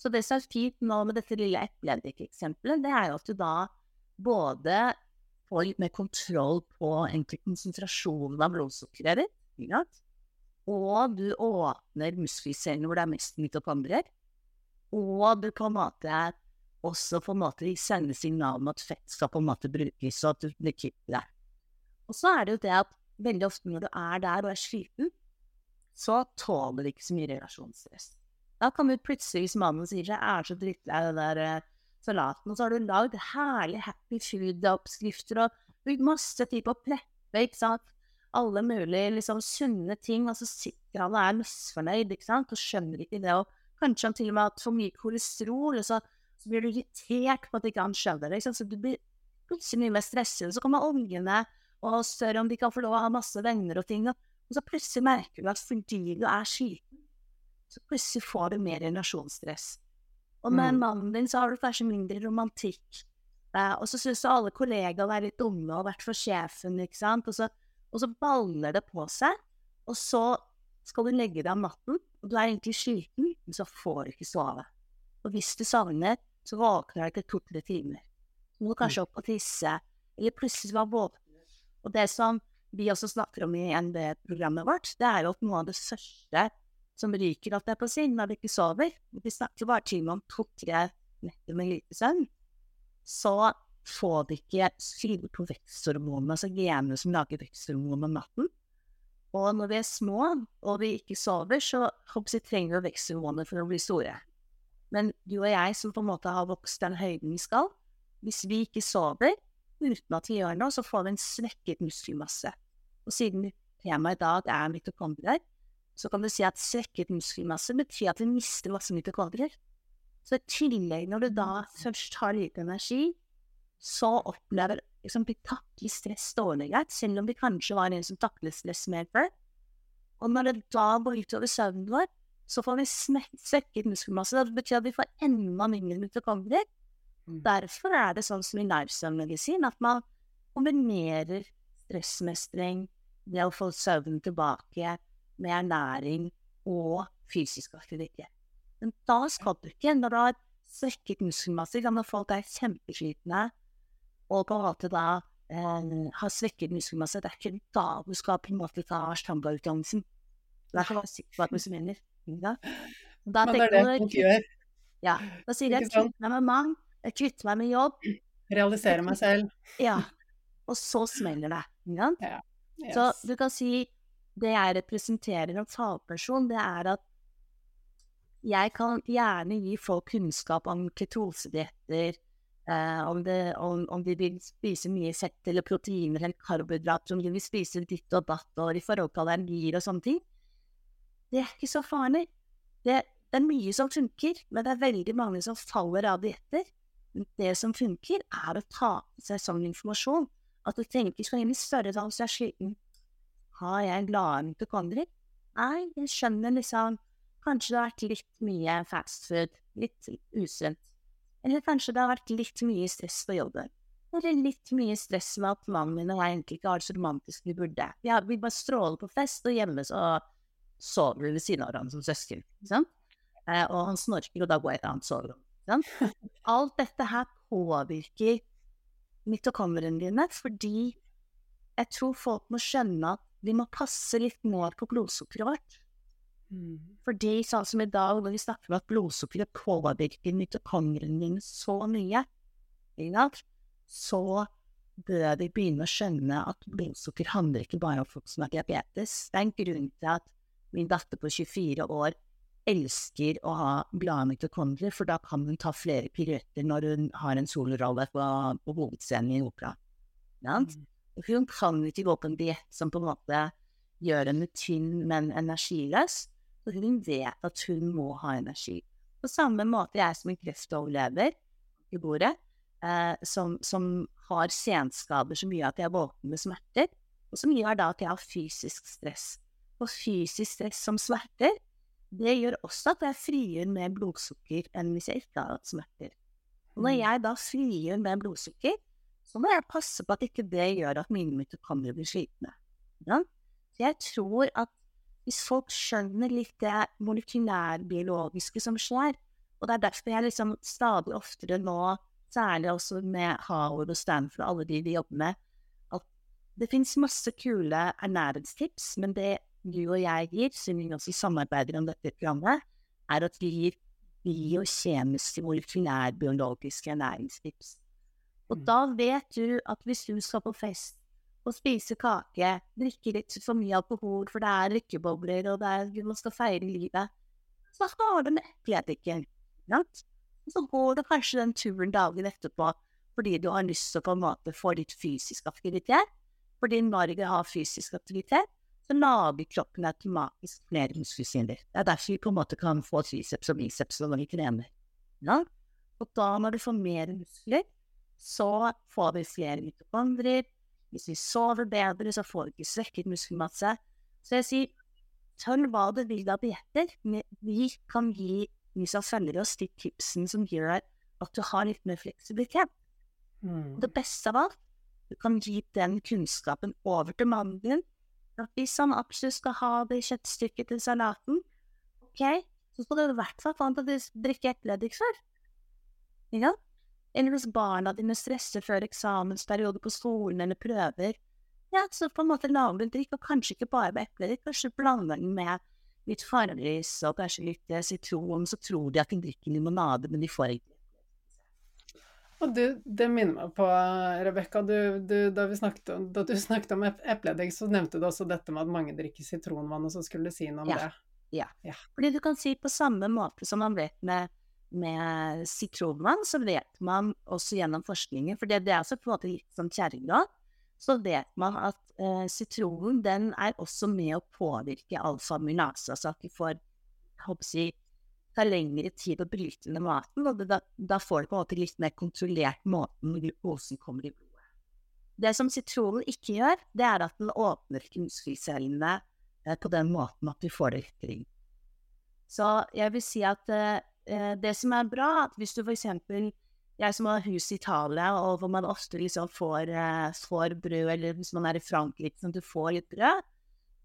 Så det som er fint nå med dette lille epleeddik-eksempelet, det er jo at du da både får litt mer kontroll på egentlig konsentrasjonen av blodsukkeret ditt, og du åpner muskelcellene hvor det er mest mitokondrier, og du på en måte også på en måte sende signal om at fett skal på en måte brukes, og at du blir kvitt det. Og så er det jo det at veldig ofte når du er der og er sliten, så tåler du ikke så mye relasjonsstress. Da kan du plutselig, hvis mannen sier seg er så drittlei av det der uh, salaten, og så har du lagd herlige happy food-oppskrifter og brukt masse tid på å preppe, ikke sant, alle mulige liksom sunne ting, og så sitter han og er misfornøyd, ikke sant, og skjønner ikke det, og kanskje han til og med har for mye kolesterol, og så så blir du irritert på at ikke han skjønner det. Så du blir plutselig mye mer stresset. Så kommer ungene og spør om de kan få lov å ha masse venner og ting. Og så plutselig merker du at fordi du er sliten, så plutselig får du mer relasjonsstress. Og med mm. mannen din så har du kanskje mindre romantikk. Eh, og så syns alle kollegaer er litt dumme og vært for sjefen, ikke sant. Og så, og så baller det på seg. Og så skal du legge deg om natten, og du er egentlig sliten, men så får du ikke sove. Og hvis du savner så våkner du etter to-tre timer. Så må du kanskje opp og tisse, eller plutselig være våken. Og det som vi også snakker om i NB-programmet vårt, det er jo at noe av det første som ryker, at det er på siden når vi ikke sover Vi snakker bare til om to-tre netter med lite søvn. Så får vi ikke skrevet på veksthormonene, altså genene som lager veksthormoner om natten. Og når vi er små og vi ikke sover, så jeg, trenger vi veksthormoner for å bli store. Men du og jeg som på en måte har vokst den høyden vi skal, hvis vi ikke sover uten at vi gjør noe, så får vi en svekket muskelmasse. Og siden temaet i dag er mitokondrier, så kan du si at svekket muskelmasse betyr at vi mister masse mitokondrier. Så i tillegg, når du da først har lite energi, så opplever liksom, vi takler stress dårlig selv om vi kanskje var en som taklet stress mer før. Og når det da går utover søvnen vår, så får vi svekket muskelmasse. Det betyr at vi får enda mindre mitokondrier. Mm. Derfor er det sånn som i nervesøvnmedisin at man kombinerer stressmestring, det å få søvnen tilbake, med ernæring og fysisk aktivitet. Men da skal du ikke, når du har svekket muskelmasse, når folk er kjempeslitne og på en måte da eh, har svekket muskelmasse, det er ikke da du skal på en måte ta ashtanga-utdannelsen. Det er ikke sikker på at du mener. Da, da Men det er det folk gjør. Ja. Da sier jeg kvitter meg med mann, jeg kvitter meg med jobb'. Realisere meg selv. Ja. Og så smeller det. Ja. Yes. Så du kan si det jeg representerer en fagperson, det er at jeg kan gjerne gi folk kunnskap om ketose-dietter, eh, om, om, om de vil spise mye fett eller proteiner eller karbohydrater, om de vil spise ditt og datt, og i forhold til allergier og sånne ting. Det er ikke så farlig. Det, det er mye som funker, men det er veldig mange som faller av dietter. Det som funker, er å ta med seg sånn informasjon. At du tenker skal inn i større tall så er sliten. Har jeg glade mitokondrier? Nei, jeg skjønner liksom Kanskje det har vært litt mye fast food, litt usunt. Eller kanskje det har vært litt mye stress på jobben. Eller litt mye stress med at mannen min og jeg egentlig ikke har det så romantisk vi burde. Ja, vi bare stråler på fest, og hjemme så sover vi ved siden av hverandre som søsken. Sant? Eh, og han snorker, og da går jeg til annet soverom. Alt dette her påvirker mitokondriene dine, fordi jeg tror folk må skjønne at vi må passe litt mer på blodsukkeret vårt. Mm. Fordi sånn som i dag, når vi snakker om at blodsukkeret påvirker mitokondriene så mye, så bør vi begynne å skjønne at blodsukker handler ikke bare om folk som har diabetes. Det er en grunn til at min datter på 24 år elsker å ha glade mitokondrier, for da kan hun ta flere piruetter når hun har en solorolle på, på hovedscenen i en opera. Mm. Hun kan ikke gå på en diett som på en måte gjør henne tynn, men energiløs. Så hun vet at hun må ha energi. På samme måte jeg som en kreftoverlever i bordet, eh, som, som har senskader som gjør at jeg våkner med smerter, og som gjør da at jeg har fysisk stress. Og fysisk stress som smerter, det gjør også at jeg frigjør mer blodsukker enn hvis jeg ikke har hatt smerter. Og når Mm. jeg da frigjør mer blodsukker, så må jeg passe på at ikke det gjør at mine mitokondrier blir slitne. Ja? Så jeg tror at hvis folk skjønner litt det molekylærbiologiske som skjer, og det er derfor jeg liksom stadig oftere nå, særlig også med Howard og Stanford og alle de vi jobber med, at det finnes masse kule ernæringstips, men det du og jeg gir, siden vi også samarbeider om dette programmet, er at vi gir biokjemiske, molekylærbiologiske ernæringstips. Og Mm. da vet du at hvis du skal på fest og spise kake, drikke litt for mye alkohol, for det er lykkebobler, og det er, man skal feire livet, så har du en epleedikken. Og Så går du kanskje den turen dagen etterpå fordi du har lyst til å på en måte få litt fysisk aktivitet. Fordi når jeg har fysisk aktivitet, så lager kroppen automatisk flere muskelsynder. Det er derfor vi på en måte kan få triceps og biceps når vi trener. Ja? Og da når du får mer muskler, så får vi flere mitokondrier. Hvis vi sover bedre, så får vi ikke svekket muskelmasse. Så jeg sier, tør hva du vil av dietter, men vi kan gi vi som følger oss, de tipsene som gjør at du har litt mer fleksibilitet. Mm. Det beste av alt, du kan gi den kunnskapen over til mannen din. At hvis han absolutt skal ha det kjøttstykket til salaten, ok, så skal du i hvert fall få han til å drikke epleeddik før. Ja? Eller hos barna dine stresser før eksamensperiode på skolen eller prøver, ja, så på en måte lager du drikk, og kanskje ikke bare med eple, kanskje blander den med litt farris og kanskje litt eh, sitron, så tror de at de drikker limonade, men de får ikke Og du, det minner meg på, Rebekka, du, du, da, da du snakket om ep- epleeddik, så nevnte du også dette med at mange drikker sitronvann, og så skulle du si noe om Ja. det. Fordi du kan si på samme måte som man vet med, med sitronvann, så vet man også gjennom forskningen, for det, det er også på en måte litt som kjerringa, så vet man at eh, sitronen den er også med å påvirke alfa-amylase, altså at du får håper å si, tar lengre tid å bryte ned maten, og da, da får du på en måte litt mer kontrollert måten glukosen kommer i blodet. Det som sitronen ikke gjør, det er at den åpner ikke eh, på den måten at du får det lettere. Så jeg vil si at eh, det som er bra, at hvis du eksempel jeg som har hus i Italia, og hvor man ofte liksom får, eh, får brød, eller hvis man er i Frankrike, sånn at du får litt brød.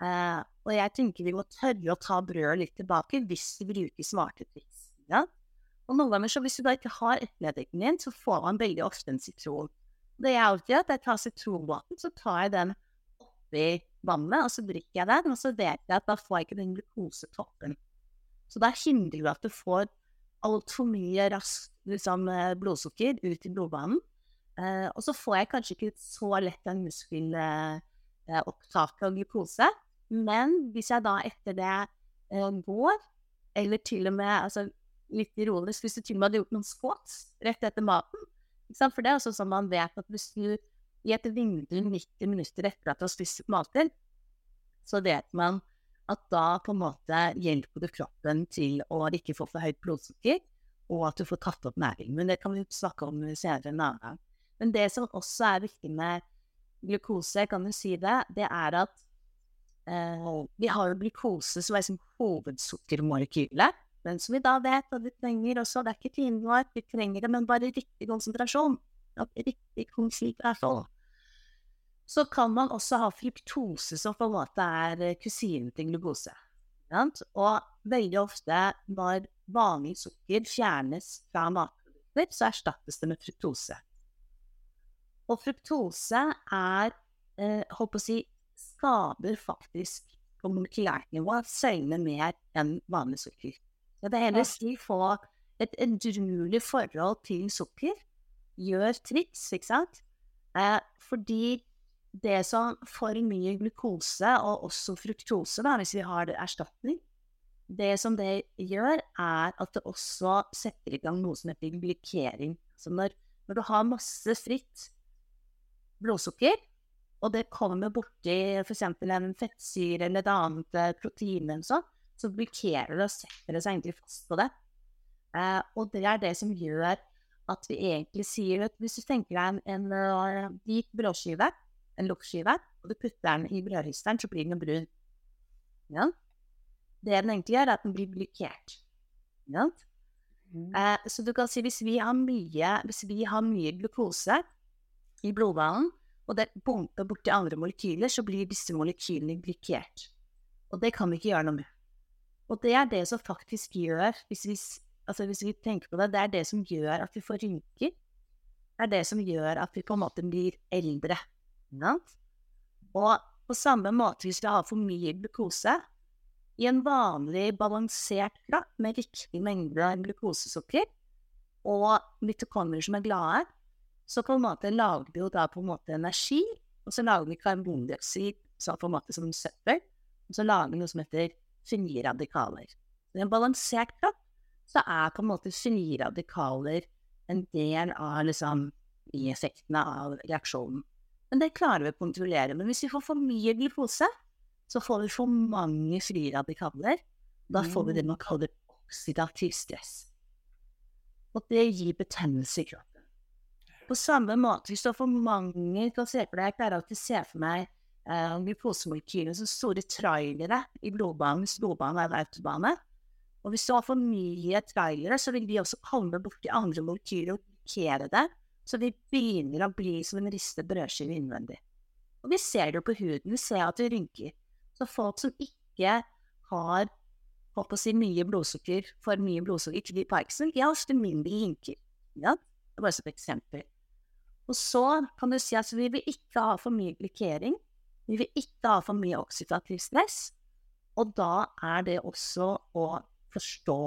Eh, og jeg tenker vi må tørre å ta brødet litt tilbake hvis vi bruker smarte triks. Ja? Og noen ganger, så hvis du da ikke har epleeddiken din, så får man veldig ofte en sitron. Det jeg alltid gjør, er at jeg tar sitronvann, så tar jeg den oppi vannet, og så drikker jeg den, og så vet jeg at da får jeg ikke den glukosetoppen. Så da hindrer du at du får altfor mye raskt liksom, eh, blodsukker ut i blodbanen. Eh, og så får jeg kanskje ikke så lett den muskelopptaket eh, og glukose. Men hvis jeg da etter det eh, går eller til og med altså, litt ironisk hvis du til og med hadde gjort noen squats rett etter maten. For det er også sånn man vet at hvis du i et vindu 90 minutter etter at du har spist maten, så vet man at da på en måte hjelper du kroppen til å ikke få for høyt blodsukker, og at du får tatt opp næring. Men det kan vi snakke om senere en annen gang. Men det som også er viktig med glukose, kan du si det, det er at eh, vi har jo glukose som er liksom hovedsukkermolekylet, men som vi da vet at vi trenger også, det er ikke tiden vår, vi trenger det, men bare riktig konsentrasjon. Riktig konsentrasjon så kan man også ha fruktose, som på en måte er eh, kusinen til glukose. Og veldig ofte når vanlig sukker fjernes fra matprodukter, så erstattes det med fruktose. Og fruktose er eh, på å si skader faktisk på molekylært nivå søylene mer enn vanlig sukker. Så det hele de få et edruelig forhold til sukker gjør triks, ikke sant? Eh, fordi det som for mye glukose, og også fruktose, da, hvis vi har erstatning, det som det gjør, er at det også setter i gang noe som heter glykering. Så når, når du har masse fritt blodsukker, og det kommer borti f.eks. en fettsyre eller et annet eh, protein, eller så, så glykerer det og setter det seg egentlig fast på det. Eh, og det er det som gjør at vi egentlig sier at hvis du tenker deg en, en, en uh, hvit en lokkskive, og du putter den i brødristeren, så blir den brun. Ja. Det den egentlig gjør, er at den blir glykert. Ja. Mm. Eh, så du kan si hvis vi har mye, hvis vi har mye glukose i blodbanen, og det bunker borti andre molekyler, så blir disse molekylene glykert. Og det kan vi ikke gjøre noe med. Og det er det som faktisk gjør, hvis vi, altså hvis vi tenker på det, det er det som gjør at vi får rynker. Det er det som gjør at vi på en måte blir eldre. Og på samme måte hvis vi har for mye glukose i en vanlig balansert kropp med riktig mengde glukosesukker og mitokondrier som er glade, så på en måte lager vi jo da på en måte energi, og så lager vi karbondioksid så på en som søppel, og så lager vi noe som heter frie radikaler. I en balansert kropp så er på en måte frie en del av liksom bieffektene av reaksjonen. Men det klarer vi å kontrollere. Men hvis vi får for mye glukose, så får vi for mange frie radikaler. Da får vi det man kaller oksidativ stress. Og det gir betennelse i kroppen. På samme måte, hvis du har for mange kan se for deg, Jeg pleier alltid å se for meg eh, glukosemolekyler som store trailere i blodbanen hvis blodbanen er en autobane. Og hvis du har for mye trailere, så vil de også komme borti andre molekyler og blokkere det. Så vi begynner å bli som en ristet brødskive innvendig. Og vi ser det jo på huden, vi ser at det rynker. Så folk som ikke har holdt på å si mye blodsukker, for mye blodsukker, de Parkinson, de har ofte mindre rynker. Ja, det er bare som et eksempel. Og så kan du si at vi vil ikke ha for mye glikering. Vi vil ikke ha for mye oksidativ stress. Og da er det også å forstå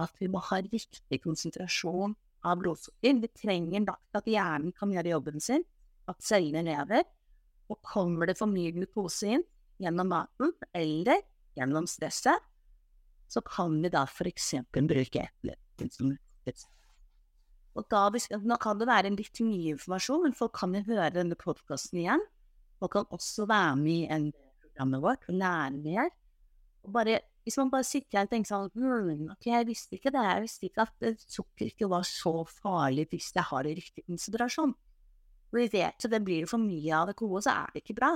at vi må ha riktig konsentrasjon av blodsukker. Vi trenger nok at hjernen kan gjøre jobben sin, at cellene lever. Og kommer det for mye glukose inn gjennom maten eller gjennom stresset, så kan vi da f.eks. bruke epler. Og da, nå kan det være litt mye informasjon, men folk kan jo høre denne podkasten igjen. Folk kan også være med i en programmet vårt og lære mer. Og bare hvis man bare sitter her og tenker sånn Ok, jeg visste ikke det. Jeg visste ikke at sukker ikke var så farlig hvis jeg har det riktig konsentrasjon. Vi vet at det blir det for mye av det gode, så er det ikke bra.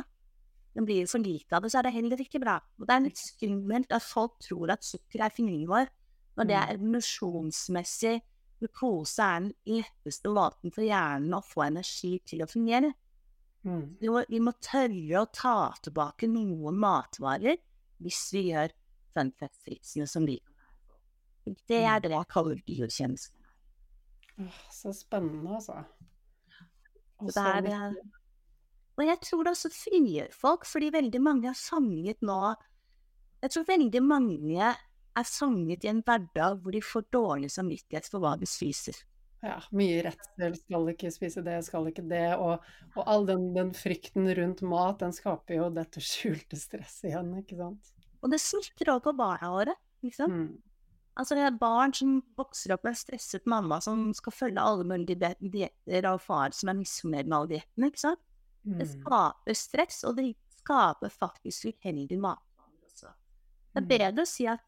Men blir det for lite av det, så er det heller ikke bra. Og det er litt skummelt at folk tror at sukker er fienden vår, når det er mm. emosjonsmessig Glukose er den letteste måten for hjernen å få energi til å fungere. Mm. Vi, må, vi må tørre å ta tilbake noen matvarer hvis vi gjør fun som de kan være på. Det er mm. det jeg kaller biokjemisk. Så spennende, altså. Og, så det er, og jeg tror det også frigjør folk, fordi veldig mange er fanget nå Jeg tror veldig mange er fanget i en hverdag hvor de får dårlig samvittighet for hva de spiser. Ja, mye redsel. Skal ikke spise det, skal ikke det. Og, og all den, den, frykten rundt mat, den skaper jo dette skjulte stresset igjen, ikke sant. Og det smitter over på barna våre, liksom. Mm. Altså, det er barn som vokser opp med en stresset mamma som skal følge alle mulige di- dietter, og far som er misfornøyd med alle diettene, ikke sant? Det Mm. skaper stress, og det skaper faktisk uheldige matvaner også. Det er Mm. bedre å si at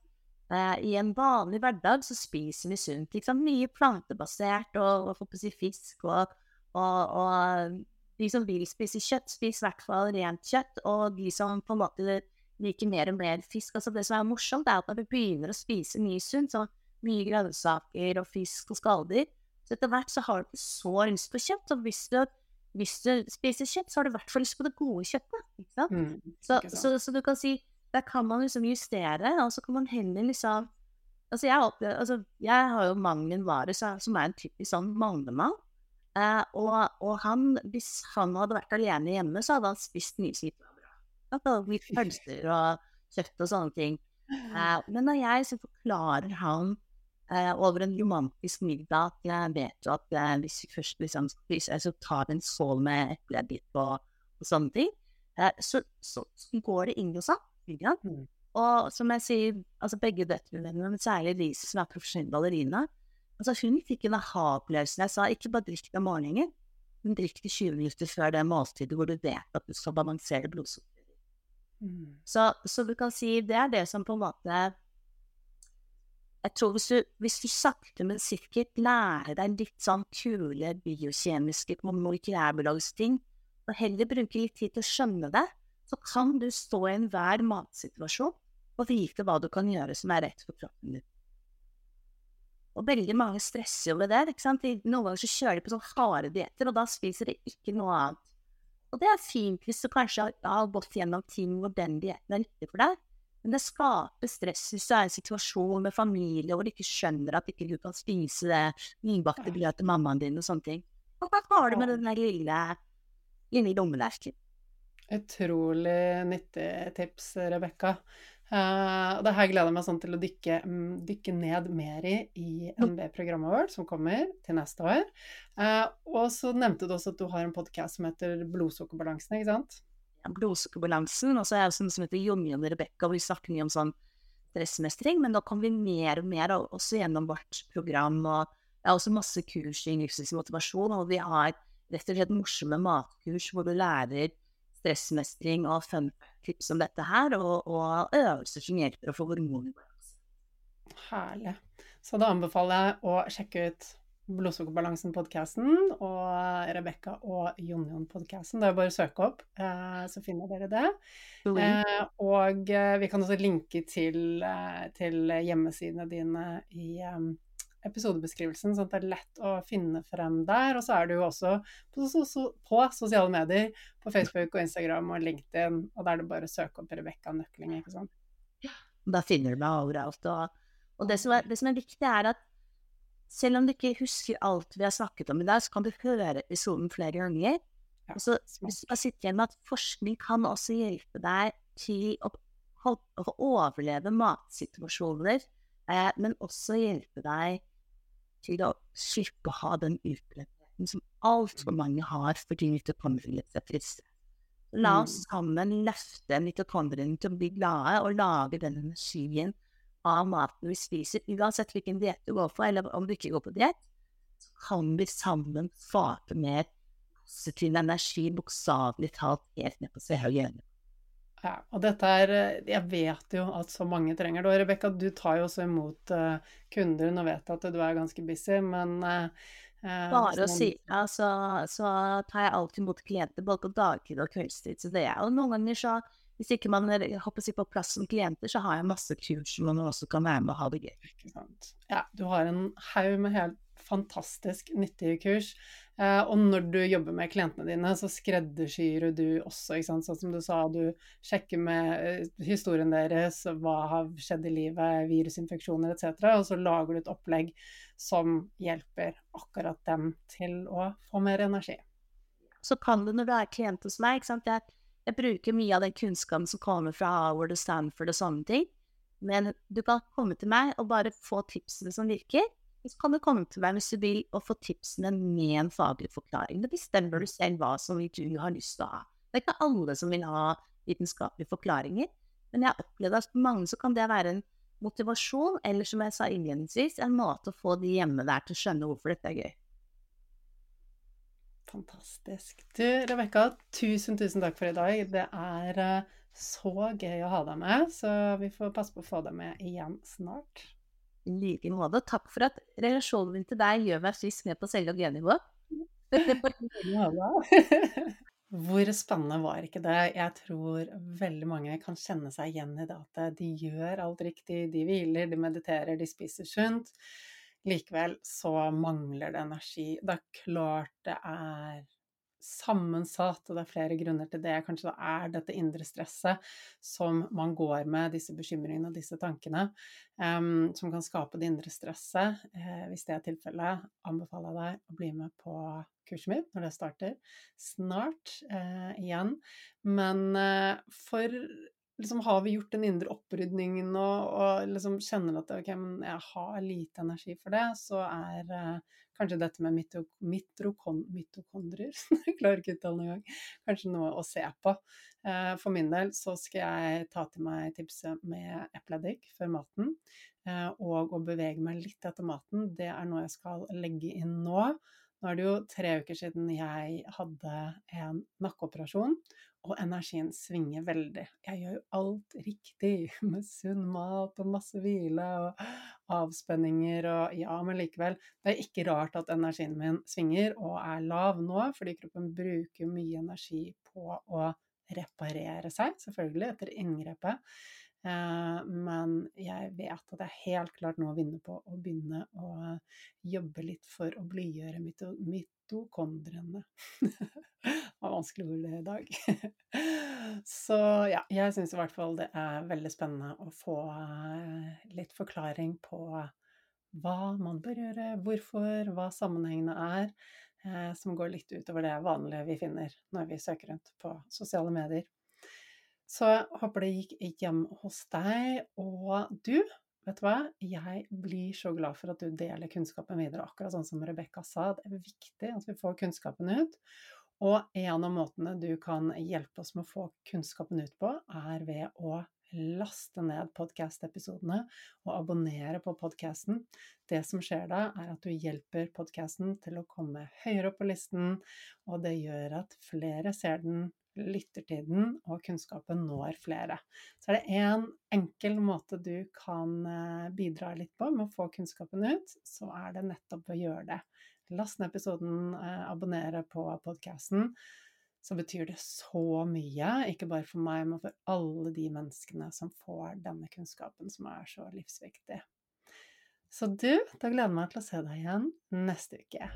eh, i en vanlig hverdag så spiser vi sunt. Liksom? Mye plantebasert og, og får på å si fisk. Og, og, og de som vil spise kjøtt, spiser i hvert fall rent kjøtt. Og de som på en måte liker mer og mer fisk altså Det som er morsomt, er at når vi begynner å spise mye sunt, så mye grønnsaker og fisk og skalldyr, så etter hvert så har du ikke så lyst på kjøtt. Og hvis du, hvis du spiser kjøtt, så har du i hvert fall lyst på det gode kjøttet. Ikke sant? Mm. Så, så, så du kan si Der kan man liksom justere, og så kan man heller liksom Altså, jeg, opplever, altså, jeg har jo mannen min Vare, som er en typisk sånn mannemann. Eh, og, og han, hvis han hadde vært alene hjemme, så hadde han spist mye som litt pølser og kjøtt og sånne ting. Uh, men når jeg så forklarer han uh, over en romantisk middag at jeg vet jo at uh, hvis vi først liksom spiser, så tar vi en skål med eplebit og, og sånne ting, så, så, så går det inn hos ham. Mm. Og som jeg sier, altså begge døtrene mine, men særlig Lise som er profesjonell ballerina, altså hun fikk en aha-opplevelse. Jeg sa ikke bare drikk det om morgenen, men drikk det 20 minutter før det måltidet hvor du vet at du skal balansere blodsukkeret. Mm. Så, så du kan si det er det som på en måte Jeg tror hvis du, hvis du sakte, men sikkert lærer deg litt sånn kule biokjemiske molekylærbiologiske ting, og heller bruker litt tid til å skjønne det, så kan du stå i enhver matsituasjon og vite hva du kan gjøre som er rett for kroppen din. Og veldig mange stresser jo med det. ikke sant? Noen ganger så kjører de på sånn harde dietter, og da spiser de ikke noe annet. Og det er fint hvis du kanskje har, gått gjennom ting hvor den dietten er nyttig for deg, men det skaper stress hvis du er i en situasjon med familie hvor du ikke skjønner at ikke du kan spise det nybakte brødet til mammaen din og sånne ting. Og hva har du med den der lille, lille lommelerken? Utrolig nyttig tips, Rebekka. Og det her gleder jeg meg sånn til å dykke, mm, dykke ned mer i i MB-programmet vårt, som kommer til neste år. Uh, og så nevnte du også at du har en podkast som heter Blodsukkerbalansen, ikke sant? Ja, Blodsukkerbalansen, og så er det sånn som heter Jonny og Rebekka, hvor vi snakker mye om sånn stressmestring, men da kommer vi mer og mer også gjennom vårt program, og det er også masse kurs i livsstilsmotivasjon, og vi har rett og slett morsomme matkurs hvor du lærer stressmestring og fun tips om dette her, og, og øvelser som hjelper å få hormoner. Herlig. Så da anbefaler jeg å sjekke ut Blodsukkerbalansen-podkasten og Rebekka og Jonjon-podkasten. Det er bare å søke opp, eh, så finner dere det. Eh, og eh, vi kan også linke til, til hjemmesidene dine i episodebeskrivelsen, sånn at det er lett å finne frem der. Og så er du jo også på, so so på sosiale medier, på Facebook og Instagram og LinkedIn, og da er det bare å søke opp Rebekka Nøkling, ikke sant. Da finner du meg overalt. Og, og det, som er, det som er viktig, er at selv om du ikke husker alt vi har snakket om i dag, så kan du høre episoden flere ganger. Ja, Og så hvis du bare sitter igjen med at forskning kan også hjelpe deg til å, å overleve matsituasjoner, eh, men også hjelpe deg til å slippe å ha den utbrettheten som altfor mange har fordi mitokondriene er triste. La oss sammen løfte mitokondriene til å bli glade og lage den energien av maten vi spiser, uansett hvilken diett du går for, eller om du ikke går på diett, så kan vi sammen skape mer positiv energi, bokstavelig talt helt ned på seg og hjørnet. Ja, og dette er eh, Jeg vet jo at så mange trenger det. Og Rebekka, du tar jo også imot eh, kunder. Nå vet jeg at du er ganske busy, men eh, Bare å si ja, så, så tar jeg alltid imot klienter både på dagtid og kveldstid. Så det er jo noen ganger så Hvis ikke man hopper si, på plass som klienter, så har jeg masse kurs hvor man også kan være med og ha det gøy. Ja, du har en haug med helt fantastisk nyttige kurs. Eh, og når du jobber med klientene dine, så skreddersyr du også, ikke sant. Sånn som du sa, du sjekker med eh, historien deres, hva har skjedd i livet, virusinfeksjoner etc. Og så lager du et opplegg som hjelper akkurat dem til å få mer energi. Så kan du når du er klient hos meg, ikke sant jeg, jeg bruker mye av den kunnskapen som kommer fra Howard og Stanford og sånne ting, men du kan komme til meg og bare få tipsene som virker. Så kan du komme til meg hvis du vil og få tipsene med en faglig forklaring. Det bestemmer du selv hva som du har lyst til å ha. Det er ikke alle som vil ha vitenskapelige forklaringer, men jeg har opplevd at for mange så kan det være en, motivasjon, eller som jeg sa innledningsvis, en måte å få de hjemme der til å skjønne hvorfor dette er gøy. Fantastisk. Du, Rebekka, tusen, tusen takk for i dag. Det er eh, så gøy å ha deg med, så vi får passe på å få deg med igjen snart. I like måte. Takk for at relasjonen min til deg gjør meg frisk ned på celle- og gennivå. Hvor spennende var ikke det? Jeg tror veldig mange kan kjenne seg igjen i det at de gjør alt riktig. De hviler, de mediterer, de spiser sunt. Likevel så mangler det energi. Det er klart det er sammensatt, og det er flere grunner til det. Kanskje det er dette indre stresset som man går med, disse bekymringene og disse tankene, um, som kan skape det indre stresset. Eh, hvis det er tilfellet, anbefaler jeg deg å bli med på kurset mitt når det starter snart eh, igjen. Men eh, for liksom har vi gjort den indre opprydningen og, og liksom kjenner at okay, jeg har lite energi for det, så er eh, kanskje dette med mitrokon, mitokondrier Jeg klarer ikke å uttale det engang. Kanskje noe å se på. Eh, for min del så skal jeg ta til meg tipset med epleeddik før maten. Eh, og å bevege meg litt etter maten. Det er noe jeg skal legge inn nå. Nå er det jo tre uker siden jeg hadde en nakkeoperasjon, og energien svinger veldig. Jeg gjør jo alt riktig, med sunn mat og masse hvile og avspenninger og ja, men likevel. Det er ikke rart at energien min svinger og er lav nå, fordi kroppen bruker mye energi på å reparere seg, selvfølgelig, etter inngrepet. Eh, men jeg vet at jeg helt klart nå å på å begynne å jobbe litt for å blidgjøre mitokondriene. det var vanskelig ord det i dag. Så ja, jeg syns i hvert fall det er veldig spennende å få eh, litt forklaring på hva man bør gjøre, hvorfor, hva sammenhengene er, eh, som går litt utover det vanlige vi finner når vi søker rundt på sosiale medier. Så jeg håper det gikk hjem hos deg. Og du, vet du hva? Jeg blir så glad for at du deler kunnskapen videre, akkurat sånn som Rebekka sa. Det er viktig at vi får kunnskapen ut. Og en av måtene du kan hjelpe oss med å få kunnskapen ut på, er ved å laste ned podkast-episodene og abonnere på podkasten. Det som skjer da, er at du hjelper podkasten til å komme høyere opp på listen, og det gjør at flere ser den, lytter til den, og kunnskapen når flere. Så er det én en enkel måte du kan eh, bidra litt på med å få kunnskapen ut, så er det nettopp å gjøre det. Last ned episoden, eh, abonnere på podkasten. Så betyr det så mye, ikke bare for meg, men for alle de menneskene som får denne kunnskapen, som er så livsviktig. Så du, da gleder jeg meg til å se deg igjen neste uke.